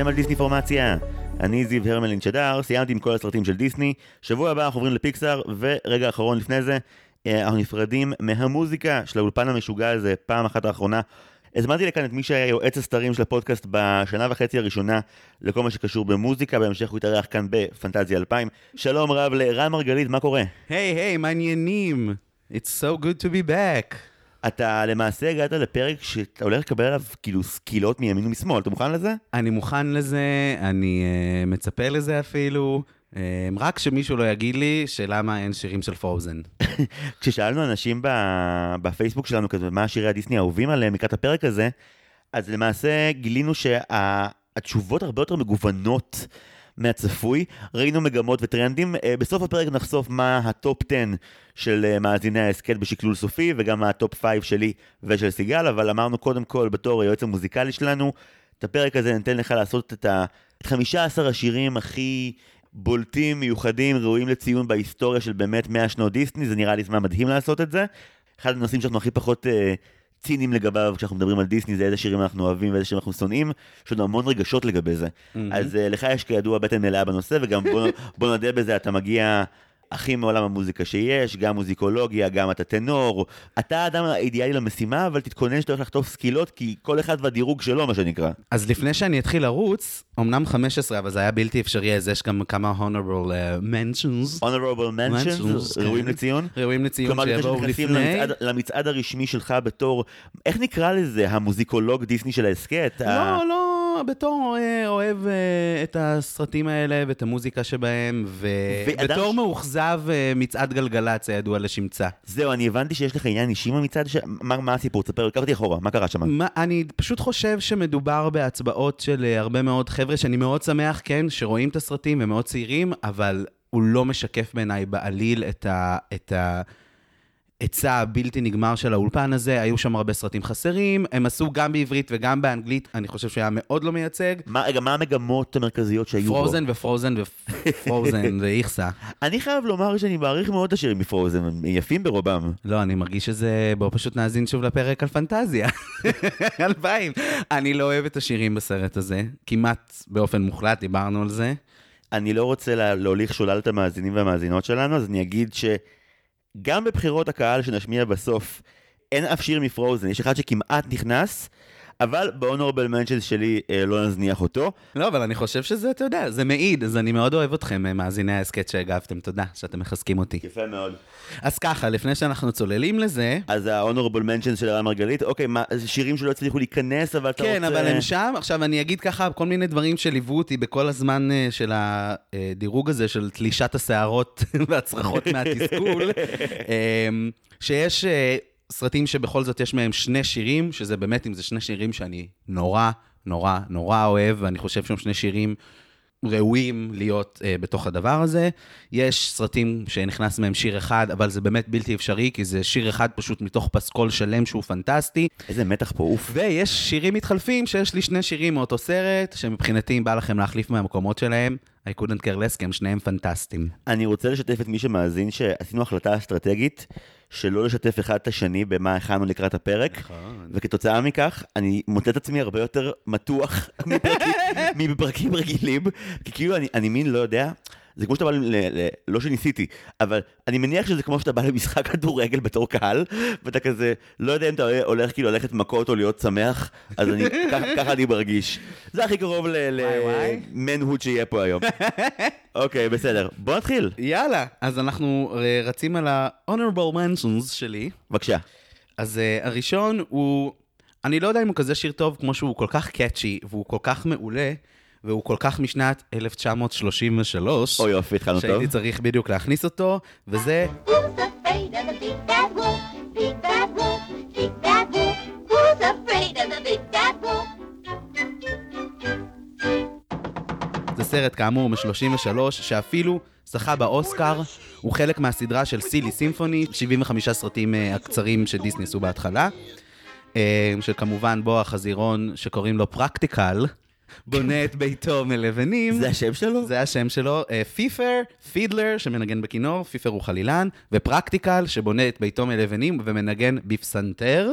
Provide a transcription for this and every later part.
אתם על דיסני פורמציה. אני זיו הרמלין שדר, סיימתי עם כל הסרטים של דיסני. שבוע הבא אנחנו עוברים לפיקסאר, ורגע אחרון לפני זה, אה, אנחנו נפרדים מהמוזיקה של האולפן המשוגע הזה, פעם אחת האחרונה. הזמנתי לכאן את מי שהיה יועץ הסתרים של הפודקאסט בשנה וחצי הראשונה לכל מה שקשור במוזיקה, בהמשך הוא התארח כאן בפנטזיה 2000. שלום רב לרן מרגלית, מה קורה? היי, היי, מעניינים. It's so good to be back. אתה למעשה הגעת לפרק שאתה הולך לקבל עליו כאילו סקילות מימין ומשמאל, אתה מוכן לזה? אני מוכן לזה, אני uh, מצפה לזה אפילו. Um, רק שמישהו לא יגיד לי שלמה אין שירים של Frozen. כששאלנו אנשים ב- בפייסבוק שלנו כזה, מה שירי הדיסני האהובים עליהם לקראת הפרק הזה, אז למעשה גילינו שהתשובות הרבה יותר מגוונות מהצפוי. ראינו מגמות וטרנדים. אה, בסוף הפרק נחשוף מה ה top 10 של אה, מאזיני ההסכת בשקלול סופי, וגם מה ה top 5 שלי ושל סיגל, אבל אמרנו קודם כל, בתור היועץ המוזיקלי שלנו, את הפרק הזה ניתן לך לעשות את ה... את 15 השירים הכי בולטים, מיוחדים, ראויים לציון בהיסטוריה של באמת 100 שנות דיסני, זה נראה לי זמן מדהים לעשות את זה. אחד הנושאים שאנחנו הכי פחות אה, ציניים לגביו כשאנחנו מדברים על דיסני זה איזה שירים אנחנו אוהבים ואיזה שירים אנחנו שונאים, יש לנו המון רגשות לגבי זה. אז אה, לך יש כידוע בטן מלאה בנושא, וגם בוא, בוא נודה בזה, אתה מגיע הכי מעולם המוזיקה שיש, גם מוזיקולוגיה, גם אתה טנור. אתה האדם האידיאלי למשימה, אבל תתכונן שאתה הולך לחטוף סקילות, כי כל אחד והדירוג שלו, מה שנקרא. אז לפני שאני אתחיל לרוץ, אמנם 15, אבל זה היה בלתי אפשרי, אז יש גם כמה honorable uh, mentions. honorable mentions, Mentions, ראויים כן. לציון. ראויים לציון כלומר, לפני שיבואו שנכנסים לפני. למצעד, למצעד הרשמי שלך בתור, איך נקרא לזה, המוזיקולוג דיסני של ההסכת? ה- לא, לא, בתור אה, אוהב אה, את הסרטים האלה ואת המוזיקה שבהם, ובתור מאוכזב אה, מצעד גלגלצ הידוע לשמצה. זהו, אני הבנתי שיש לך עניין אישי במצעד, ש... מה, מה הסיפור? תספר, קח אותי אחורה, מה קרה שם? מה, אני פשוט חושב שמדובר בהצבעות של אה, הרבה מאוד חבר'ה, שאני מאוד שמח, כן, שרואים את הסרטים ומאוד צעירים, אבל הוא לא משקף בעיניי בעליל את ה... את ה היצע הבלתי נגמר של האולפן הזה, היו שם הרבה סרטים חסרים, הם עשו גם בעברית וגם באנגלית, אני חושב שהיה מאוד לא מייצג. מה, רגע, מה המגמות המרכזיות שהיו בו? פרוזן ופרוזן ופרוזן ואיכסה. אני חייב לומר שאני מעריך מאוד את השירים מפרוזן, הם יפים ברובם. לא, אני מרגיש שזה... בואו פשוט נאזין שוב לפרק על פנטזיה. אלפיים. אני לא אוהב את השירים בסרט הזה, כמעט באופן מוחלט, דיברנו על זה. אני לא רוצה לה, להוליך שולל את המאזינים והמאזינות שלנו, אז אני אגיד שגם בבחירות הקהל שנשמיע בסוף, אין אף שיר מפרוזן, יש אחד שכמעט נכנס, אבל ב-honorable mentions שלי אה, לא נזניח אותו. לא, אבל אני חושב שזה, אתה יודע, זה מעיד, אז אני מאוד אוהב אתכם, אה, מאזיני ההסכת שהגבתם, תודה שאתם מחזקים אותי. יפה מאוד. אז ככה, לפני שאנחנו צוללים לזה, אז ה-honorable mentions של הרן מרגלית, אוקיי, מה, שירים שלא הצליחו להיכנס, אבל אתה כן, רוצה... אבל הם שם. עכשיו, אני אגיד ככה, כל מיני דברים שליוו אותי בכל הזמן אה, של הדירוג הזה, של תלישת השערות והצרחות מהתסכול, אה, שיש סרטים שבכל זאת יש מהם שני שירים, שזה באמת, אם זה שני שירים שאני נורא, נורא, נורא אוהב, ואני חושב שהם שני שירים ראויים להיות uh, בתוך הדבר הזה. יש סרטים שנכנס מהם שיר אחד, אבל זה באמת בלתי אפשרי, כי זה שיר אחד פשוט מתוך פסקול שלם שהוא פנטסטי. איזה מתח פה, אוף. ויש שירים מתחלפים, שיש לי שני שירים מאותו סרט, שמבחינתי, אם בא לכם להחליף מהמקומות שלהם, I couldn't care less, כי הם שניהם פנטסטיים. אני רוצה לשתף את מי שמאזין שעשינו החלטה אסטרטגית שלא לשתף אחד את השני במה הכנו לקראת הפרק, נכון. וכתוצאה מכך אני מוצא את עצמי הרבה יותר מתוח מפרקים, רגילים, כי כאילו אני, אני מין לא יודע, זה כמו שאתה בא, ל, ל, לא שניסיתי, אבל אני מניח שזה כמו שאתה בא למשחק כדורגל בתור קהל, ואתה כזה, לא יודע אם אתה הולך כאילו ללכת מכות או להיות שמח, אז אני, ככה, אני מרגיש. זה הכי קרוב. למנהוד שיהיה פה היום. אוקיי, בסדר. בוא נתחיל. יאללה, אז אנחנו אה, רצים על ה-honorable mentions שלי. בבקשה. אז uh, הראשון הוא, אני לא יודע אם הוא כזה שיר טוב כמו שהוא כל כך קאצ'י, והוא כל כך מעולה, והוא כל כך משנת 1933, אוי יופי, התחלנו טוב. שהייתי צריך בדיוק להכניס אותו, וזה? זה סרט כאמור מ-33, שאפילו זכה באוסקר, הוא חלק מהסדרה של סילי סימפוני, 75 סרטים אה, הקצרים שדיסני עשו בהתחלה, אה, שכמובן בו החזירון שקוראים לו פרקטיקל, בונה את ביתו מלבנים. זה השם שלו? זה השם שלו. אה, פיפר, פידלר, שמנגן בכינור, פיפר הוא חלילן, ופרקטיקל, שבונה את ביתו מלבנים ומנגן בפסנתר.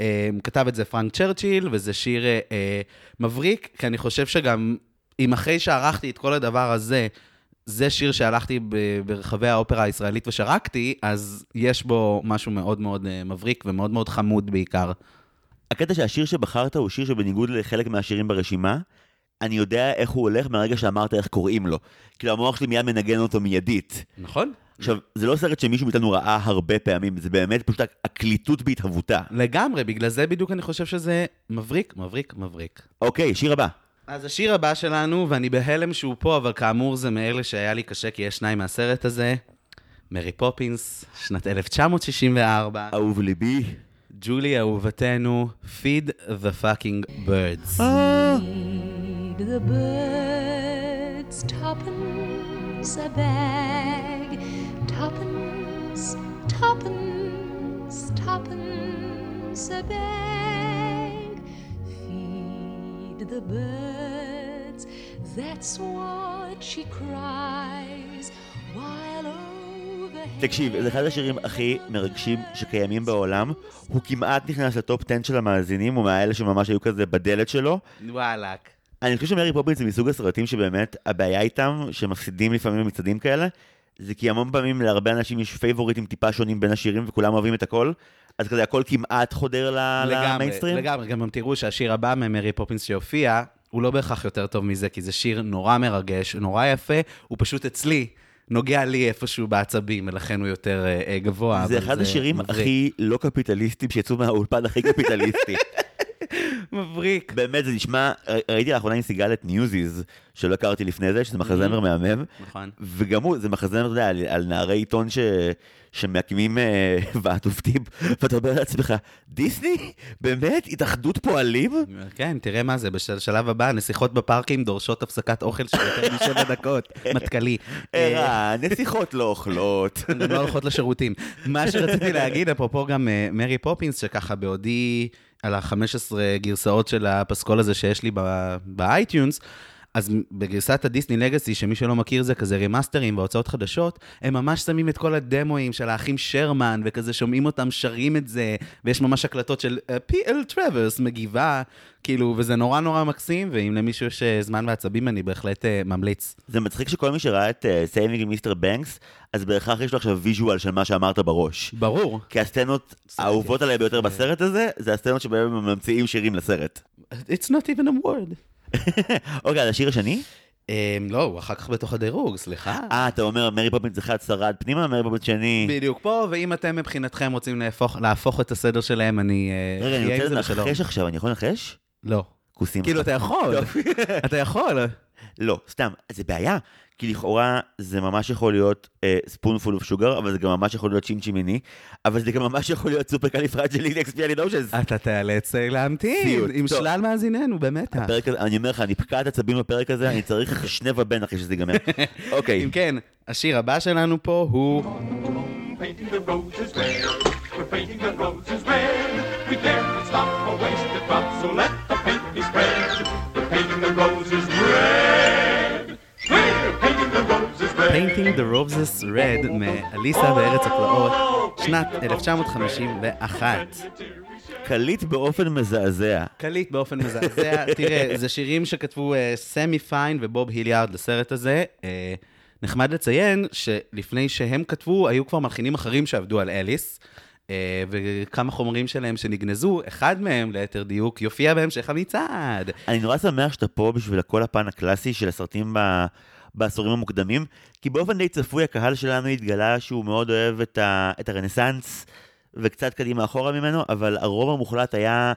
אה, כתב את זה פרנק צ'רצ'יל, וזה שיר אה, אה, מבריק, כי אני חושב שגם, אם אחרי שערכתי את כל הדבר הזה, זה שיר שהלכתי ברחבי האופרה הישראלית ושרקתי, אז יש בו משהו מאוד מאוד אה, מבריק ומאוד מאוד חמוד בעיקר. הקטע שהשיר שבחרת הוא שיר שבניגוד לחלק מהשירים ברשימה, אני יודע איך הוא הולך מהרגע שאמרת איך קוראים לו. כאילו המוח שלי מיד מנגן אותו מיידית. נכון? עכשיו, זה לא סרט שמישהו מאיתנו ראה הרבה פעמים, זה באמת פשוט הקליטות בהתהוותה. לגמרי, בגלל זה בדיוק אני חושב שזה מבריק, מבריק, מבריק. אוקיי, שיר הבא. אז השיר הבא שלנו, ואני בהלם שהוא פה, אבל כאמור זה מאלה שהיה לי קשה כי יש שניים מהסרט הזה, מרי פופינס, שנת 1964, אהוב ליבי. ג'ולי אהובתנו, Feed the fucking birds. Feed the birds tuppence a bag, tuppence, tuppence, tuppence a bag. Feed the birds, that's what she cries, while overhead. תקשיב, זה אחד השירים הכי מרגשים שקיימים בעולם. הוא כמעט נכנס ל top 10 של המאזינים, הוא מהאלה שממש היו כזה בדלת שלו. וואלאק. אני חושב שמרי פופינס זה מסוג הסרטים שבאמת הבעיה איתם, שמפסידים לפעמים במצעדים כאלה, זה כי המון פעמים להרבה אנשים יש פייבוריטים טיפה שונים בין השירים וכולם אוהבים את הכל, אז כזה הכל כמעט חודר ל- לגמרי, למיינסטרים. לגמרי, גם תראו שהשיר הבא ממרי פופינס שהופיע, הוא לא בהכרח יותר טוב מזה, כי זה שיר נורא מרגש, נורא יפה, הוא פשוט אצלי, נוגע לי איפשהו בעצבים, ולכן הוא יותר אה, אה, גבוה. זה אחד השירים מבריק. הכי לא קפיטליסטיים שיצאו מהאולפן הכי קפיטליסטי. מבריק. באמת, זה נשמע, ראיתי לאחרונה עם סיגל את Newsies, שלא הכרתי לפני זה, שזה מחזמר מהמם, נכון. וגם הוא, זה מחזמר, אתה יודע, על, על נערי עיתון ש, שמקימים אה, ועד עובדים, ואתה אומר לעצמך, דיסני? באמת? התאחדות פועלים? כן, תראה מה זה, בשלב הבא, נסיכות בפארקים דורשות הפסקת אוכל של יותר משבע דקות, מטכלי. אה, נסיכות לא אוכלות. הן גם לא הולכות לשירותים. מה שרציתי להגיד, אפרופו גם אה, מרי פופינס, שככה בעודי על ה-15 גרסאות של הפסקול הזה שיש לי ב- ב iTunes, אז בגרסת ה Disney Legacy, שמי שלא מכיר זה כזה רימאסטרים והוצאות חדשות, הם ממש שמים את כל הדמואים של האחים שרמן, וכזה שומעים אותם שרים את זה, ויש ממש הקלטות של אה, פי.אל טרוורס מגיבה, כאילו, וזה נורא נורא מקסים, ואם למישהו יש אה, זמן ועצבים, אני בהחלט אה, ממליץ. זה מצחיק שכל מי שראה את Saving Mr. Banks, אז בהכרח יש לו עכשיו visual של מה שאמרת בראש. ברור. כי הסצנות האהובות עליי ביותר בסרט הזה, זה הסצנות שבהם הם ממציאים שירים לסרט. It's not even a word. אוקיי, אז השיר השני? Um, לא, הוא אחר כך בתוך הדירוג, סליחה. אה, אתה אומר מרי פופינס אחד שרד פנימה, מרי פופינס שני... בדיוק פה, ואם אתם מבחינתכם רוצים להפוך, את הסדר שלהם, אני אה, רגע, אני רוצה. לנחש עכשיו, אני יכול לנחש? לא. כוסים. כאילו, אתה יכול. אתה יכול. לא, סתם, זה בעיה. כי לכאורה זה ממש יכול להיות Spoonful of Sugar, אבל זה גם ממש יכול להיות Chim Chiminey, אבל זה גם ממש יכול להיות Supercalifragilisticexpialidocious. אתה תיאלץ אה, להמתין, סיוט. עם טוב. שלל מאזיננו, באמת. אני אומר לך, אני פקעת עצבים בפרק הזה, אני צריך שני ואבן אחרי שזה ייגמר. אוקיי, אם כן, השיר הבא שלנו פה הוא... We're painting the roses red. We dare not stop or waste a drop, so let the Painting the Roses Red מאליסה בארץ הפלאות, שנת 1951. קליט באופן מזעזע. קליט באופן מזעזע. תראה, זה שירים שכתבו אה, סמי פיין ובוב היליארד לסרט הזה. אה, נחמד לציין שלפני שהם כתבו, היו כבר מלחינים אחרים שעבדו על אליס. אה, וכמה חומרים שלהם שנגנזו, אחד מהם, ליתר דיוק, יופיע בהמשך המצעד. אני נורא שמח שאתה פה בשביל כל הפן הקלאסי של הסרטים ב... בעשורים המוקדמים, כי באופן די צפוי הקהל שלנו התגלה שהוא מאוד אוהב את, ה... את הרנסאנס וקצת קדימה אחורה ממנו, אבל הרוב המוחלט היה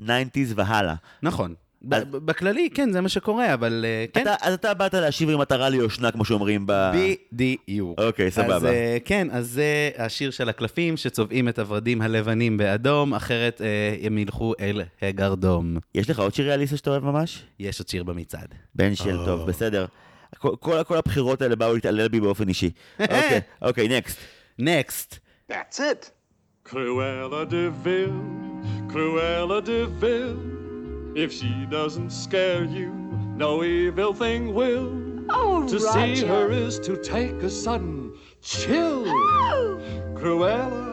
90's והלאה. נכון. אז- בכללי, כן, זה מה שקורה, אבל אה, כן. אתה, אז אתה באת להשיב עם מטרה ליושנה, כמו שאומרים ב... בדיוק. אוקיי, סבבה. אז אה, כן, אז זה השיר של הקלפים שצובעים את הורדים הלבנים באדום, אחרת אה, הם ילכו אל הגרדום. יש לך עוד שירי אליסה שאתה אוהב ממש? יש עוד שיר במצעד. בן של או. טוב, בסדר. כל, כל, כל הבחירות האלה באו להתעלל בי באופן אישי. אוקיי, אוקיי, נקסט. נקסט. That's it. Cruella de Vil, Cruella de Vil. If she doesn't scare you, no evil thing will. Oh, To see her is to take a sudden chill. Cruella,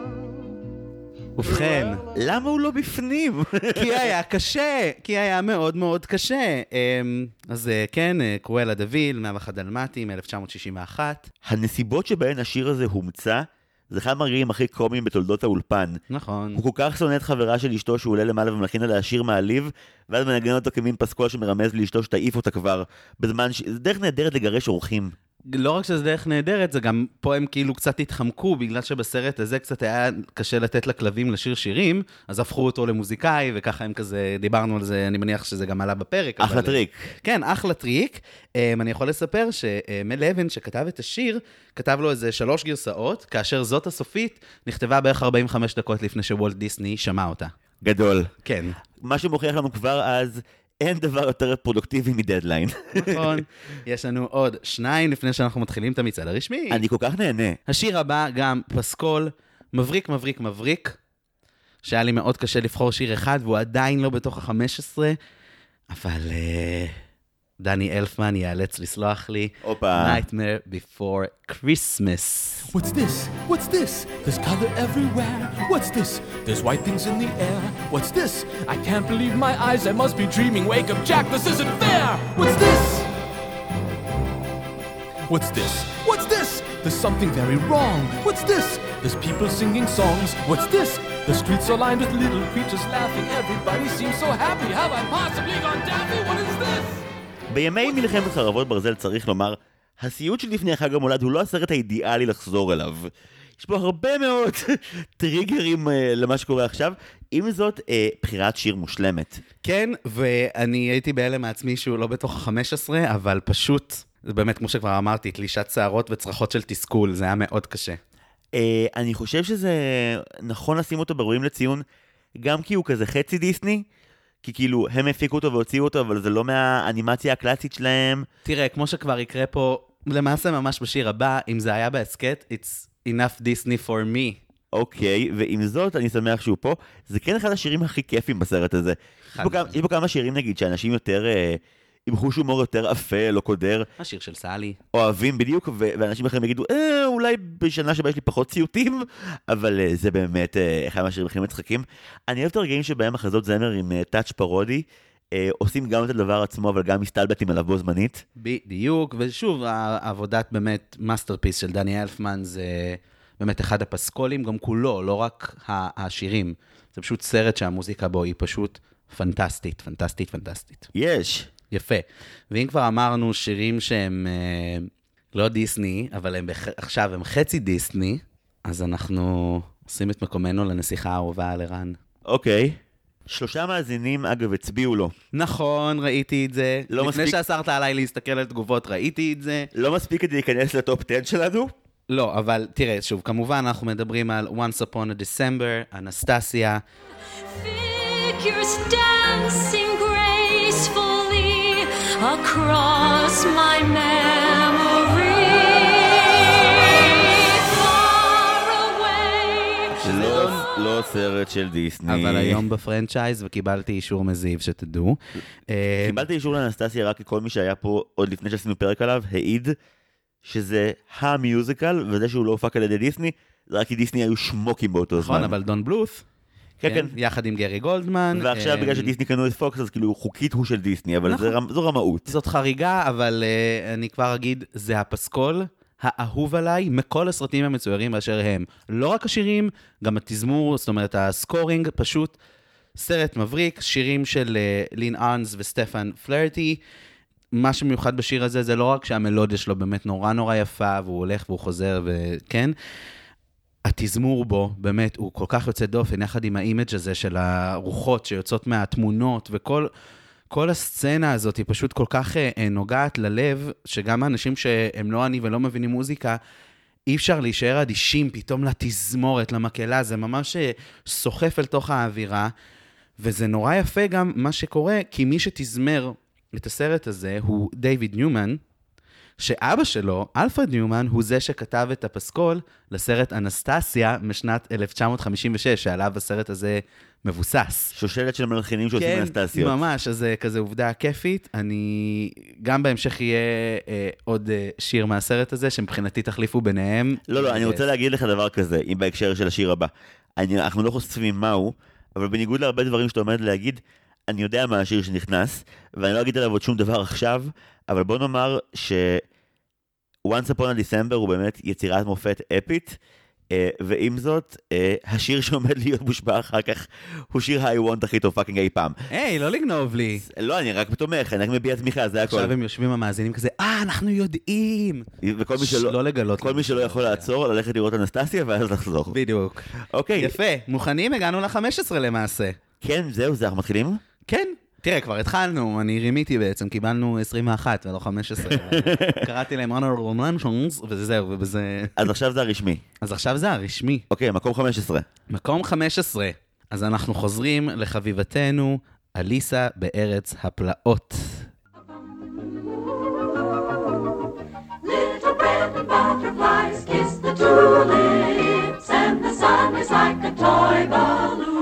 ובכן, למה הוא לא בפנים? כי היה קשה, כי היה מאוד מאוד קשה. אמ, אז אה, כן, אה, קרואלה דוויל, 101 דלמטים, 1961. הנסיבות שבהן השיר הזה הומצא, זה אחד מהרגעים הכי קומיים בתולדות האולפן. נכון. הוא כל כך שונא את חברה של אשתו שהוא עולה למעלה ומלחין עליה שיר מעליב, ואז מנגן אותו כמין פסקול שמרמז לאשתו שתעיף אותה כבר, בזמן ש... זה דרך נהדרת לגרש אורחים. לא רק שזה דרך נהדרת, זה גם פה הם כאילו קצת התחמקו, בגלל שבסרט הזה קצת היה קשה לתת לכלבים לשיר שירים, אז הפכו אותו למוזיקאי, וככה הם כזה, דיברנו על זה, אני מניח שזה גם עלה בפרק. אחלה אבל- טריק. כן, אחלה טריק. Um, אני יכול לספר שמל לבן, שכתב את השיר, כתב לו איזה שלוש גרסאות, כאשר זאת הסופית נכתבה בערך 45 דקות לפני שוולט דיסני שמע אותה. גדול. כן. מה שמוכיח לנו כבר אז, אין דבר יותר פרודוקטיבי מדדליין. נכון. יש לנו עוד שניים לפני שאנחנו מתחילים את המצעד הרשמי. אני כל כך נהנה. השיר הבא גם פסקול, מבריק, מבריק, מבריק, שהיה לי מאוד קשה לבחור שיר אחד, והוא עדיין לא בתוך ה-15, אבל אה, דני אלפמן ייאלץ לסלוח לי. הופה. Nightmare Before Christmas. What's this? What's this? There's color everywhere. What's this? There's white things in the air. What's this? I can't believe my eyes. I must be dreaming. Wake up, Jack. This isn't fair. What's this? What's this? What's this? There's something very wrong. What's this? There's people singing songs. What's this? The streets are lined with little creatures laughing. Everybody seems so happy. Have I possibly gone daffy? What is this? בימי מלחמת חרבות ברזל צריך לומר, הסיוט של לפני חג המולד הוא לא הסרט האידיאלי לחזור אליו. יש בו הרבה מאוד טריגרים אה, למה שקורה עכשיו. עם זאת, אה, בחירת שיר מושלמת. כן, ואני הייתי בהלם מעצמי שהוא לא בתוך ה-15, אבל פשוט, זה באמת, כמו שכבר אמרתי, תלישת שערות וצרחות של תסכול, זה היה מאוד קשה. אה, אני חושב שזה נכון לשים אותו בראויים לציון, גם כי הוא כזה חצי דיסני, כי כאילו הם הפיקו אותו והוציאו אותו, אבל זה לא מהאנימציה הקלאסית שלהם. תראה, כמו שכבר יקרה פה, למעשה ממש בשיר הבא, אם זה היה בהסכת, it's enough Disney for me. אוקיי, ועם זאת, אני שמח שהוא פה. זה כן אחד השירים הכי כיפים בסרט הזה. יש פה כמה-. יש פה כמה שירים, נגיד, שאנשים יותר, אה, עם חוש הומור יותר אפל או קודר, השיר של סלי. אוהבים בדיוק, ואנשים אחרים יגידו, אה, אולי בשנה שבה יש לי פחות ציוטים, אבל אה, זה באמת אה, אחד מהשירים הכי מצחיקים. אני אוהב את הרגעים שבהם מחזות זמר עם אה, touch פרודי, אה, עושים גם את הדבר עצמו, אבל גם מסתלבטים עליו בו זמנית. בדיוק, ושוב, העבודת באמת masterpiece של דני אלפמן זה באמת אחד הפסקולים, גם כולו, לא רק השירים. זה פשוט סרט שהמוזיקה בו היא פשוט פנטסטית, פנטסטית, פנטסטית. יש. יפה. ואם כבר אמרנו שירים שהם אה, לא דיסני, אבל הם בח... עכשיו הם חצי דיסני, אז אנחנו עושים את מקומנו לנסיכה האהובה על ערן. אוקיי. שלושה מאזינים, אגב, הצביעו לו. נכון, ראיתי את זה. לא לפני מספיק- שאסרת עליי להסתכל על תגובות, ראיתי את זה. לא מספיק כדי להיכנס לטופ 10 שלנו? לא, אבל תראה, שוב, כמובן אנחנו מדברים על Once Upon a December, אנסטסיה. Figures dancing gracefully across my memory. Far away. לא, לא סרט של דיסני. אבל היום ב franchise, וקיבלתי אישור מזיב, שתדעו. אה, קיבלתי אישור לאנסטסיה רק כי כל מי שהיה פה עוד לפני שעשינו פרק עליו העיד שזה ה musical, וזה שהוא לא הופק על ידי דיסני, זה רק כי דיסני היו שמוקים באותו זמן. נכון, אבל דון בלות', כן, כן. יחד עם גרי גולדמן. ועכשיו אה, בגלל שדיסני קנו את פוקס, אז כאילו חוקית הוא של דיסני, אבל זה נכון. רמ- זו רמאות. זאת חריגה, אבל uh, אני כבר אגיד, זה הפסקול האהוב עליי מכל הסרטים המצוירים באשר הם. לא רק השירים, גם התזמור, זאת אומרת, ה scoring, פשוט סרט מבריק, שירים של uh, לין אהרנס וסטפן פלהרטי. מה שמיוחד בשיר הזה זה לא רק שהמלודיה שלו באמת נורא נורא יפה, והוא הולך והוא חוזר, וכן, התזמור בו, באמת, הוא כל כך יוצא דופן, יחד עם ה image הזה של הרוחות שיוצאות מהתמונות, וכל כל הסצנה הזאת היא פשוט כל כך אה, אה, נוגעת ללב, שגם האנשים שהם לא אני ולא מבינים מוזיקה, אי אפשר להישאר אדישים פתאום לתזמורת, למקהלה, זה ממש אה, סוחף אל תוך האווירה, וזה נורא יפה גם מה שקורה, כי מי שתזמר את הסרט הזה הוא דיוויד ניומן, שאבא שלו, אלפרד ניומן, הוא זה שכתב את הפסקול לסרט אנסטסיה משנת 1956, שעליו הסרט הזה מבוסס. שושלת של מלחינים שעושים אנסטסיות. כן, ממש, אז זה כזה עובדה כיפית. אני... גם בהמשך יהיה אה, עוד אה, שיר מהסרט הזה, שמבחינתי תחליפו ביניהם. לא, לא, אני אה, רוצה להגיד לך דבר כזה, אם בהקשר של השיר הבא. אני, אנחנו לא חושפים מהו, אבל בניגוד להרבה דברים שאתה עומד להגיד, אני יודע מה השיר שנכנס, ואני לא אגיד עליו עוד שום דבר עכשיו, אבל בוא נאמר ש... Once Upon a December הוא באמת יצירת מופת אפית, אה, ועם זאת, אה, השיר שעומד להיות מושמע אחר כך הוא שיר I want הכי טוב fucking אי פעם. היי, לא לגנוב לי. לא, אני רק תומך, אני רק מביע תמיכה, זה הכל. עכשיו הם יושבים המאזינים כזה, אה, אנחנו יודעים. וכל מי שלא... לא לגלות כל מי שלא יכול. לעצור, ללכת לראות אנסטסיה ואז לחזור. בדיוק. אוקיי, יפה, מוכנים? הגענו ל-15 למעשה. כן, זהו, זה, אנחנו מתחילים? כן. תראה, כבר התחלנו, אני רימיתי בעצם, קיבלנו 21 ולא 15. קראתי להם honorable mentions, וזהו, ובזה... אז עכשיו זה הרשמי. אז עכשיו זה הרשמי. אוקיי, מקום 15. מקום 15. אז אנחנו חוזרים לחביבתנו, אליסה בארץ הפלאות. Butterflies kiss the tulips, and the sun is like a toy balloon.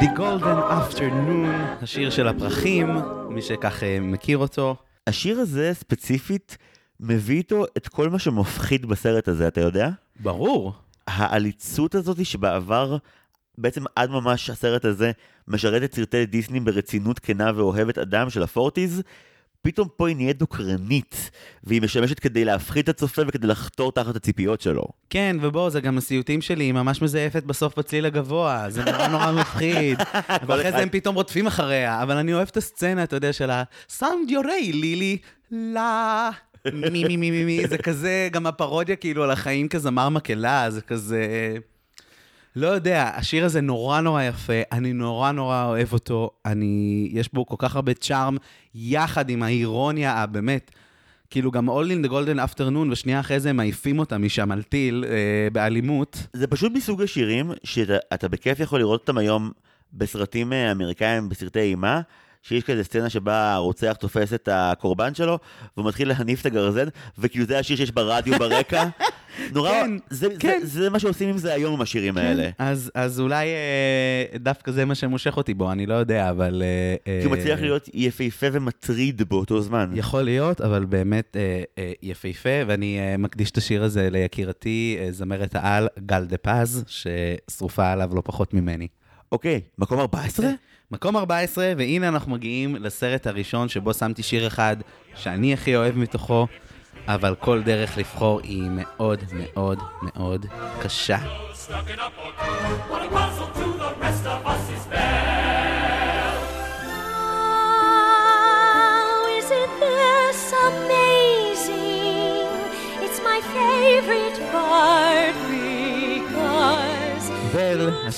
The Golden Afternoon, השיר של הפרחים, מי שכך אה, מכיר אותו. השיר הזה ספציפית מביא איתו את כל מה שמפחיד בסרט הזה, אתה יודע? ברור. העליצות הזאת שבעבר, בעצם עד ממש הסרט הזה, משרת את סרטי דיסני ברצינות כנה ואוהבת אדם של הפורטיז, פתאום פה היא נהיית דוקרנית, והיא משמשת כדי להפחיד את הצופה וכדי לחתור תחת הציפיות שלו. כן, ובוא, זה גם הסיוטים שלי, היא ממש מזייפת בסוף בצליל הגבוה, זה נורא נורא מפחיד. ואחרי זה הם פתאום רודפים אחריה, אבל אני אוהב את הסצנה, אתה יודע, של הסאונד יורי, לילי, לה. מי מי מי מי מי, זה כזה, גם הפרודיה כאילו על החיים כזמר מקהלה, זה כזה... לא יודע, השיר הזה נורא נורא יפה, אני נורא נורא אוהב אותו, אני... יש בו כל כך הרבה צ'ארם, יחד עם האירוניה הבאמת, כאילו גם All in the Golden Afternoon, ושנייה אחרי זה הם מעיפים אותה משם על טיל, אה, באלימות. זה פשוט מסוג השירים שאתה אתה בכיף יכול לראות אותם היום בסרטים אה, אמריקאים, בסרטי אימה, שיש כזה סצנה שבה הרוצח תופס את הקורבן שלו, והוא מתחיל להניף את הגרזן, וכאילו זה השיר שיש ברדיו ברקע. נורא, כן, זה, כן. זה, זה מה שעושים עם זה היום עם השירים האלה. אז, אז אולי אה, דווקא זה מה שמושך אותי בו, אני לא יודע, אבל... אה, כי הוא אה, מצליח להיות יפהפה ומטריד באותו זמן. יכול להיות, אבל באמת אה, אה, יפהפה, ואני אה, מקדיש את השיר הזה ליקירתי, אה, זמרת העל גל דה פז, ששרופה עליו לא פחות ממני. אוקיי, מקום 14? מקום 14, והנה אנחנו מגיעים לסרט הראשון שבו שמתי שיר אחד שאני הכי אוהב מתוכו, אבל כל דרך לבחור היא מאוד מאוד מאוד קשה.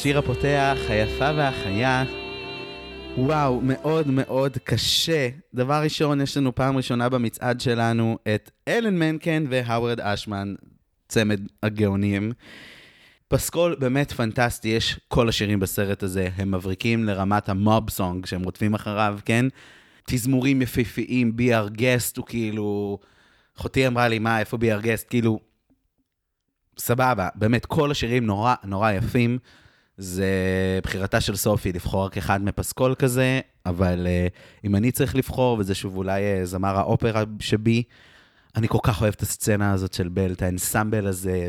השיר הפותח, היפה והחיה, וואו, מאוד מאוד קשה. דבר ראשון, יש לנו פעם ראשונה במצעד שלנו את אלן מנקן והאוורד אשמן, צמד הגאונים. פסקול באמת פנטסטי, יש כל השירים בסרט הזה, הם מבריקים לרמת המוב סונג שהם רודפים אחריו, כן? תזמורים יפהפיים, בי אר גסט הוא כאילו... אחותי אמרה לי, מה, איפה בי אר גסט? כאילו, סבבה, באמת, כל השירים נורא נורא יפים. זה בחירתה של סופי לבחור רק אחד מפסקול כזה, אבל uh, אם אני צריך לבחור, וזה שוב אולי uh, זמר האופרה שבי, אני כל כך אוהב את הסצנה הזאת של בל, את האנסמבל הזה,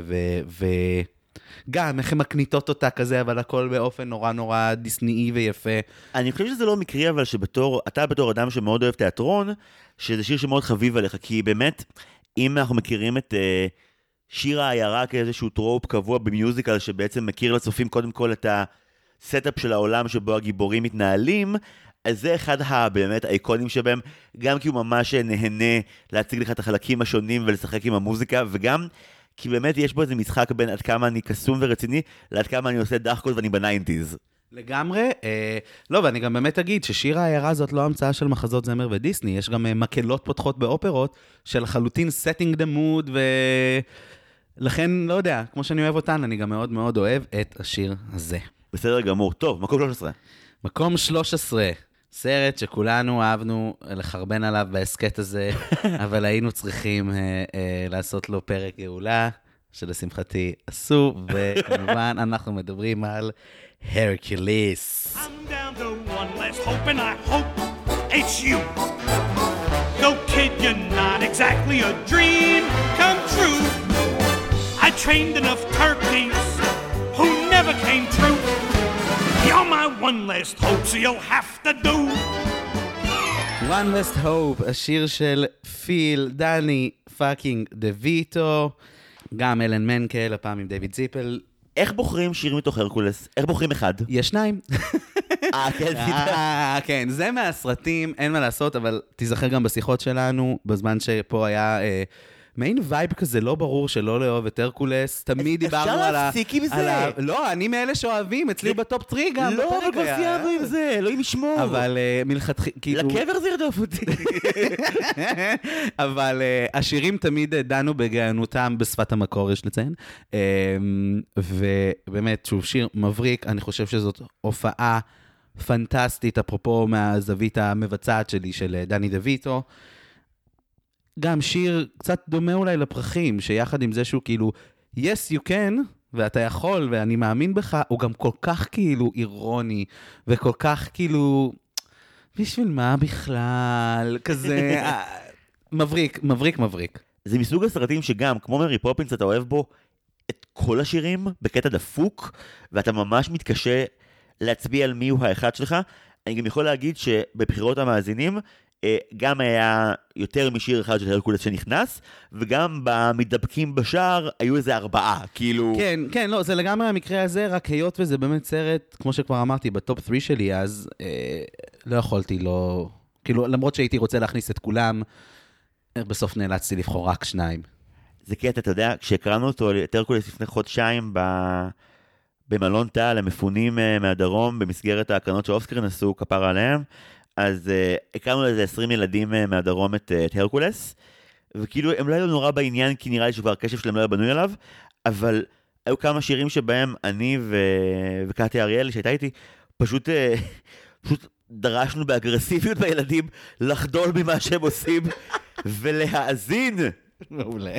וגם איך הן מקניטות אותה כזה, אבל הכל באופן נורא נורא דיסנאי ויפה. אני חושב שזה לא מקרי, אבל שבתור, אתה בתור אדם שמאוד אוהב תיאטרון, שזה שיר שמאוד חביב עליך, כי באמת, אם אנחנו מכירים את uh, שיר העיירה כאיזשהו trope קבוע ב musical, שבעצם מכיר לצופים קודם כל את ה setup של העולם שבו הגיבורים מתנהלים, אז זה אחד הבאמת האיקונים שבהם, גם כי הוא ממש נהנה להציג לך את החלקים השונים ולשחק עם המוזיקה, וגם כי באמת יש בו איזה משחק בין עד כמה אני קסום ורציני, לעד כמה אני עושה דחקות ואני ב nineties. לגמרי. אה, לא, ואני גם באמת אגיד ששיר העיירה הזאת לא המצאה של מחזות זמר ודיסני, יש גם אה, מקהלות פותחות באופרות של לחלוטין setting the mood, ולכן, לא יודע, כמו שאני אוהב אותן, אני גם מאוד מאוד אוהב את השיר הזה. בסדר גמור. טוב, מקום 13. מקום 13, סרט שכולנו אהבנו לחרבן עליו בהסכת הזה, אבל היינו צריכים אה, אה, לעשות לו פרק גאולה, שלשמחתי עשו, וכמובן אנחנו מדברים על kid, you're not exactly a dream come true. I trained enough turkeys who never came through. You're my one last hope, so you'll have to do. One Last Hope, השיר של פיל, דני fucking דה ויטו, גם אלן מנקן, הפעם עם דיוויד זיפל. איך בוחרים שיר מתוך הרקולס? איך בוחרים אחד? יש שניים. אה, כן, אה, כן, זה מהסרטים, אין מה לעשות, אבל תיזכר גם בשיחות שלנו, בזמן שפה היה אה, מעין vibe כזה, לא ברור שלא לאהוב את הרקולס. תמיד אפשר דיברנו על ה... להפסיק עם זה. לא, אני מאלה שאוהבים, אצלי ב top three גם. לא, אבל כבר. סיימנו עם זה, אלוהים ישמור. אבל אה, מלכתחילה, כאילו... לקבר זה ירדוף אותי. אבל אה, השירים תמיד אה, דנו בגאונותם בשפת המקור, יש לציין. אממ, ובאמת, שוב, שיר מבריק, אני חושב שזאת הופעה פנטסטית, אפרופו מהזווית המבצעת שלי, של אה, דני דויטו. גם שיר קצת דומה אולי לפרחים, שיחד עם זה שהוא כאילו, yes you can, ואתה יכול, ואני מאמין בך, הוא גם כל כך כאילו אירוני, וכל כך כאילו, בשביל מה בכלל? כזה, מבריק, מבריק, מבריק. זה מסוג הסרטים שגם, כמו מרי פופינס, אתה אוהב בו את כל השירים בקטע דפוק, ואתה ממש מתקשה להצביע על מיהו האחד שלך. אני גם יכול להגיד שבבחירות המאזינים, גם היה יותר משיר אחד של הרקולס שנכנס, וגם במתדפקים בשער היו איזה ארבעה, כאילו... כן, כן, לא, זה לגמרי המקרה הזה, רק היות וזה באמת סרט, כמו שכבר אמרתי, ב top 3 שלי, אז אה, לא יכולתי לא... כאילו, למרות שהייתי רוצה להכניס את כולם, אה, בסוף נאלצתי לבחור רק שניים. זה קטע, אתה יודע, כשהקרנו אותו, את הרקולס לפני חודשיים ב... במלון טל, המפונים אה, מהדרום, במסגרת ההקרנות שאוסקרן עשו, כפרה עליהם, אז uh, הקרנו לאיזה 20 ילדים uh, מהדרום את, uh, את הרקולס, וכאילו הם לא היו נורא בעניין, כי נראה לי שכבר הקשב שלהם לא היה בנוי עליו, אבל היו כמה שירים שבהם אני ו... וקטי אריאל, שהייתה איתי, פשוט, אה, פשוט דרשנו באגרסיביות בילדים לחדול ממה שהם עושים ולהאזין. מעולה.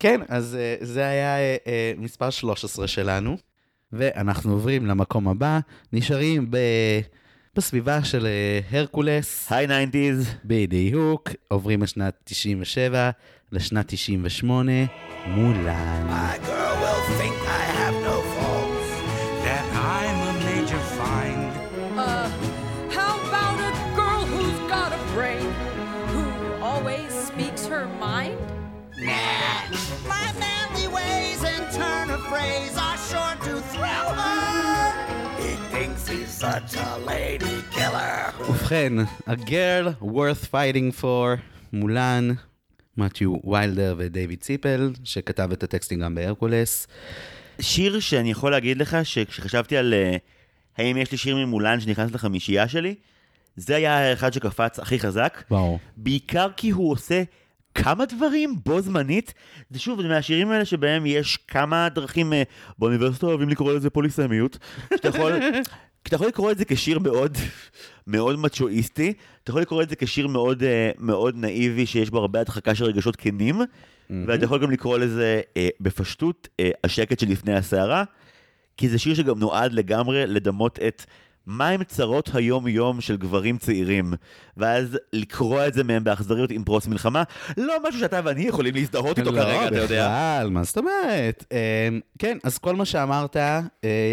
כן, אז אה, זה היה אה, אה, מספר 13 שלנו, ואנחנו עוברים למקום הבא, נשארים ב... בסביבה של אה, הרקולס. היי nineties. בדיוק, עוברים לשנת 97 לשנת 98 מולן. Phrase such a lady killer. ובכן, A Girl Worth Fighting For, מולן, מתיו ויילדר ודייוויד ציפל, שכתב את הטקסטים גם בהרקולס. שיר שאני יכול להגיד לך שכשחשבתי על אה, האם יש לי שיר ממולן שנכנס לחמישייה שלי, זה היה האחד שקפץ הכי חזק. ברור. בעיקר כי הוא עושה כמה דברים בו זמנית. זה שוב, זה מהשירים האלה שבהם יש כמה דרכים, אה, באוניברסיטה אוהבים לקרוא לזה פוליסמיות. שאתה יכול... אתה יכול לקרוא את זה כשיר מאוד, מאוד מצ'ואיסטי, אתה יכול לקרוא את זה כשיר מאוד, אה, מאוד נאיבי, שיש בו הרבה הדחקה של רגשות כנים, ואתה יכול גם לקרוא לזה אה, בפשטות אה, השקט שלפני הסערה, כי זה שיר שגם נועד לגמרי לדמות את מהם צרות היום-יום של גברים צעירים, ואז לקרוע את זה מהם באכזריות עם פרוץ מלחמה, לא משהו שאתה ואני יכולים להזדהות איתו כרגע, אתה יודע. לא, בכלל, מה זאת אומרת? אה, כן, אז כל מה שאמרת, אה,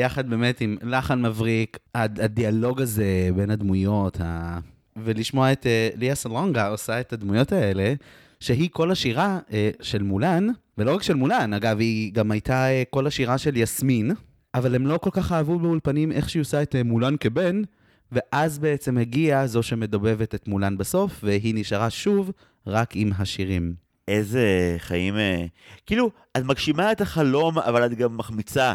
יחד באמת עם לחן מבריק, הד- הדיאלוג הזה בין הדמויות, ה- ולשמוע את אה, ליה סלונגה עושה את הדמויות האלה, שהיא כל השירה אה, של מולן, ולא רק של מולן, אגב, היא גם הייתה כל השירה של יסמין, אבל הם לא כל כך אהבו באולפנים איך שהיא עושה את אה, מולן כבן, ואז בעצם הגיעה זו שמדובבת את מולן בסוף, והיא נשארה שוב רק עם השירים. איזה חיים... אה, כאילו, את מגשימה את החלום, אבל את גם מחמיצה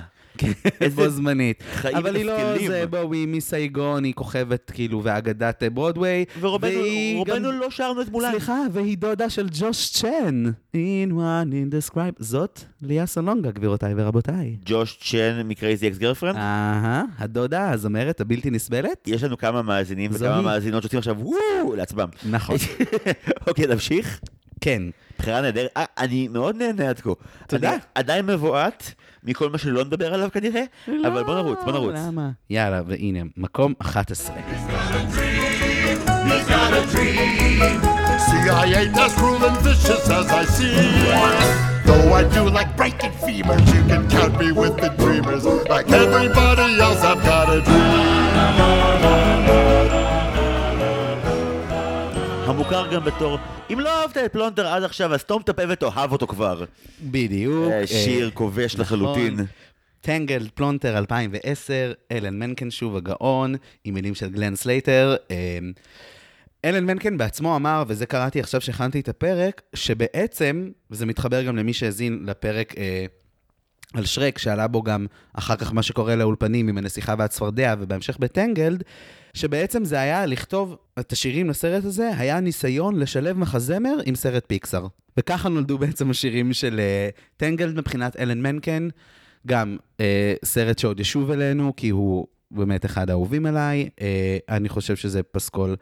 בו זמנית. חיים אבל היא לא. זה בואי מסייגון, היא כוכבת כאילו ואגדת אה, ברודוויי. ורובנו לא שרנו את מולן. סליחה, והיא דודה של ג'וש צ'ן. In one in the scribe. זאת ליה סלונגה, גבירותיי ורבותיי. ג'וש צ'ן מקרייזי אקס גרפרנד. אהה, הדודה, הזמרת הבלתי נסבלת? יש לנו כמה מאזינים. וכמה מאזינות שעושים עכשיו וואו לעצמם. נכון. אוקיי, נמשיך. כן. בחירה נהדרת. אה, אני מאוד נהנה עד כה. תודה. אני עדיין מבועת מכל מה שלא נדבר עליו כנראה, אבל בוא נרוץ, בוא נרוץ. למה? יאללה, והנה, מקום 11. He's got a dream. See, I ain't as cruel and vicious as I seem. Though I do like breaking femurs, you can count me with the dreamers. Like everybody else, I've got a dream. המוכר גם בתור, אם לא אהבת את פלונטר עד עכשיו, אז סתום את הפה ותאהב אותו כבר. בדיוק. אה, אה, שיר כובש נכון. לחלוטין. Tangled פלונטר 2010, אלן מנקן שוב הגאון, עם מילים של גלן סלייטר. אה, אלן מנקן בעצמו אמר, וזה קראתי עכשיו שהכנתי את הפרק, שבעצם, וזה מתחבר גם למי שהאזין לפרק אה, על שרק, שעלה בו גם אחר כך מה שקורה לאולפנים עם הנסיכה והצפרדע, ובהמשך ב Tangled, שבעצם זה היה לכתוב את השירים לסרט הזה, היה ניסיון לשלב מחזמר עם סרט פיקסאר. וככה נולדו בעצם השירים של uh, טנגלד מבחינת אלן מנקן, גם uh, סרט שעוד ישוב אלינו, כי הוא באמת אחד האהובים עליי. Uh, אני חושב שזה פסקול